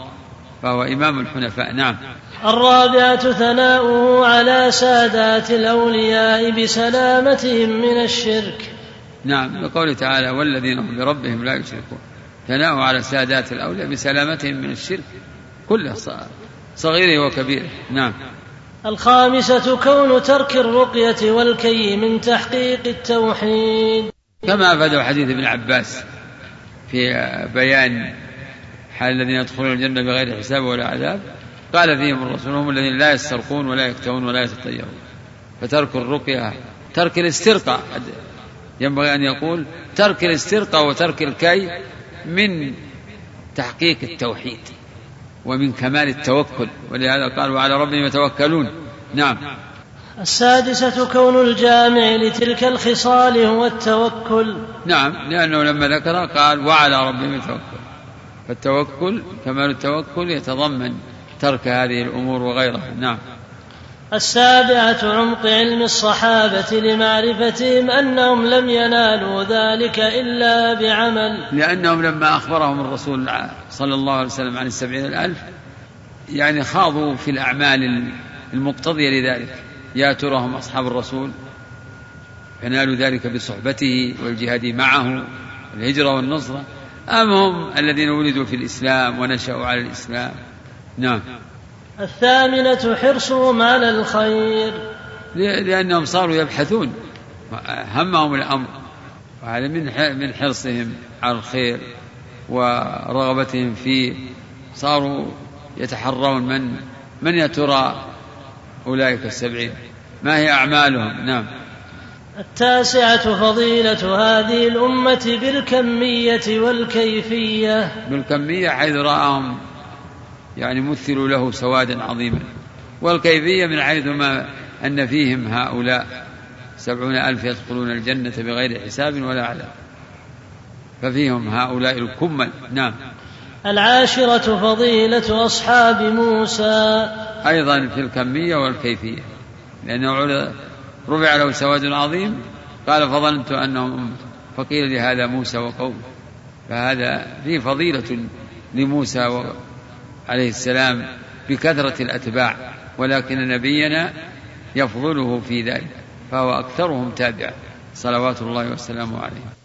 فهو إمام الحنفاء. نعم. الرابعة ثناؤه على سادات الأولياء بسلامتهم من الشرك. نعم بقوله تعالى والذين هم بربهم لا يشركون ثناؤه على سادات الأولياء بسلامتهم من الشرك. كله صغيره وكبيره نعم. الخامسة كون ترك الرقية والكي من تحقيق التوحيد. كما أفاد حديث ابن عباس في بيان حال الذين يدخلون الجنة بغير حساب ولا عذاب قال فيهم الرسول هم الذين لا يسترقون ولا يكتوون ولا يتطيرون. فترك الرقية ترك الاسترقاء. ينبغي أن يقول ترك الاسترقاء وترك الكي من تحقيق التوحيد. ومن كمال التوكل. ولهذا قال وعلى ربهم يتوكلون. نعم. السادسة كون الجامع لتلك الخصال هو التوكل. نعم. لأنه لما ذكر قال وعلى ربهم يتوكل. فالتوكل كمال التوكل يتضمن ترك هذه الأمور وغيرها. نعم. السابعة عمق علم الصحابة لمعرفتهم أنهم لم ينالوا ذلك إلا بعمل. لأنهم لما أخبرهم الرسول صلى الله عليه وسلم عن السبعين الألف يعني خاضوا في الأعمال المقتضية لذلك. يا ترى هم أصحاب الرسول فنالوا ذلك بصحبته والجهاد معه الهجرة والنصرة. أم هم الذين ولدوا في الإسلام ونشأوا على الإسلام؟ نعم. الثامنة حرصهم على الخير. لأنهم صاروا يبحثون. همهم الأمر. وهذا من من حرصهم على الخير ورغبتهم فيه. صاروا يتحرون من من يا ترى أولئك السبعين؟ ما هي أعمالهم؟ نعم. التاسعة فضيلة هذه الأمة بالكمية والكيفية. بالكمية حيث رآهم يعني مثلوا له سوادا عظيما. والكيفية من حيث ما أن فيهم هؤلاء سبعون ألف يدخلون الجنة بغير حساب ولا عذاب ففيهم هؤلاء الكمل. نعم. العاشرة فضيلة أصحاب موسى. أيضا في الكمية والكيفية. لأنه رفع له سواد عظيم. قال فظننت أنهم فقيل لهذا موسى وقومه. فهذا فيه فضيلة لموسى عليه السلام بكثرة الأتباع ولكن نبينا يفضله في ذلك فهو أكثرهم تابعا صلوات الله وسلامه عليه.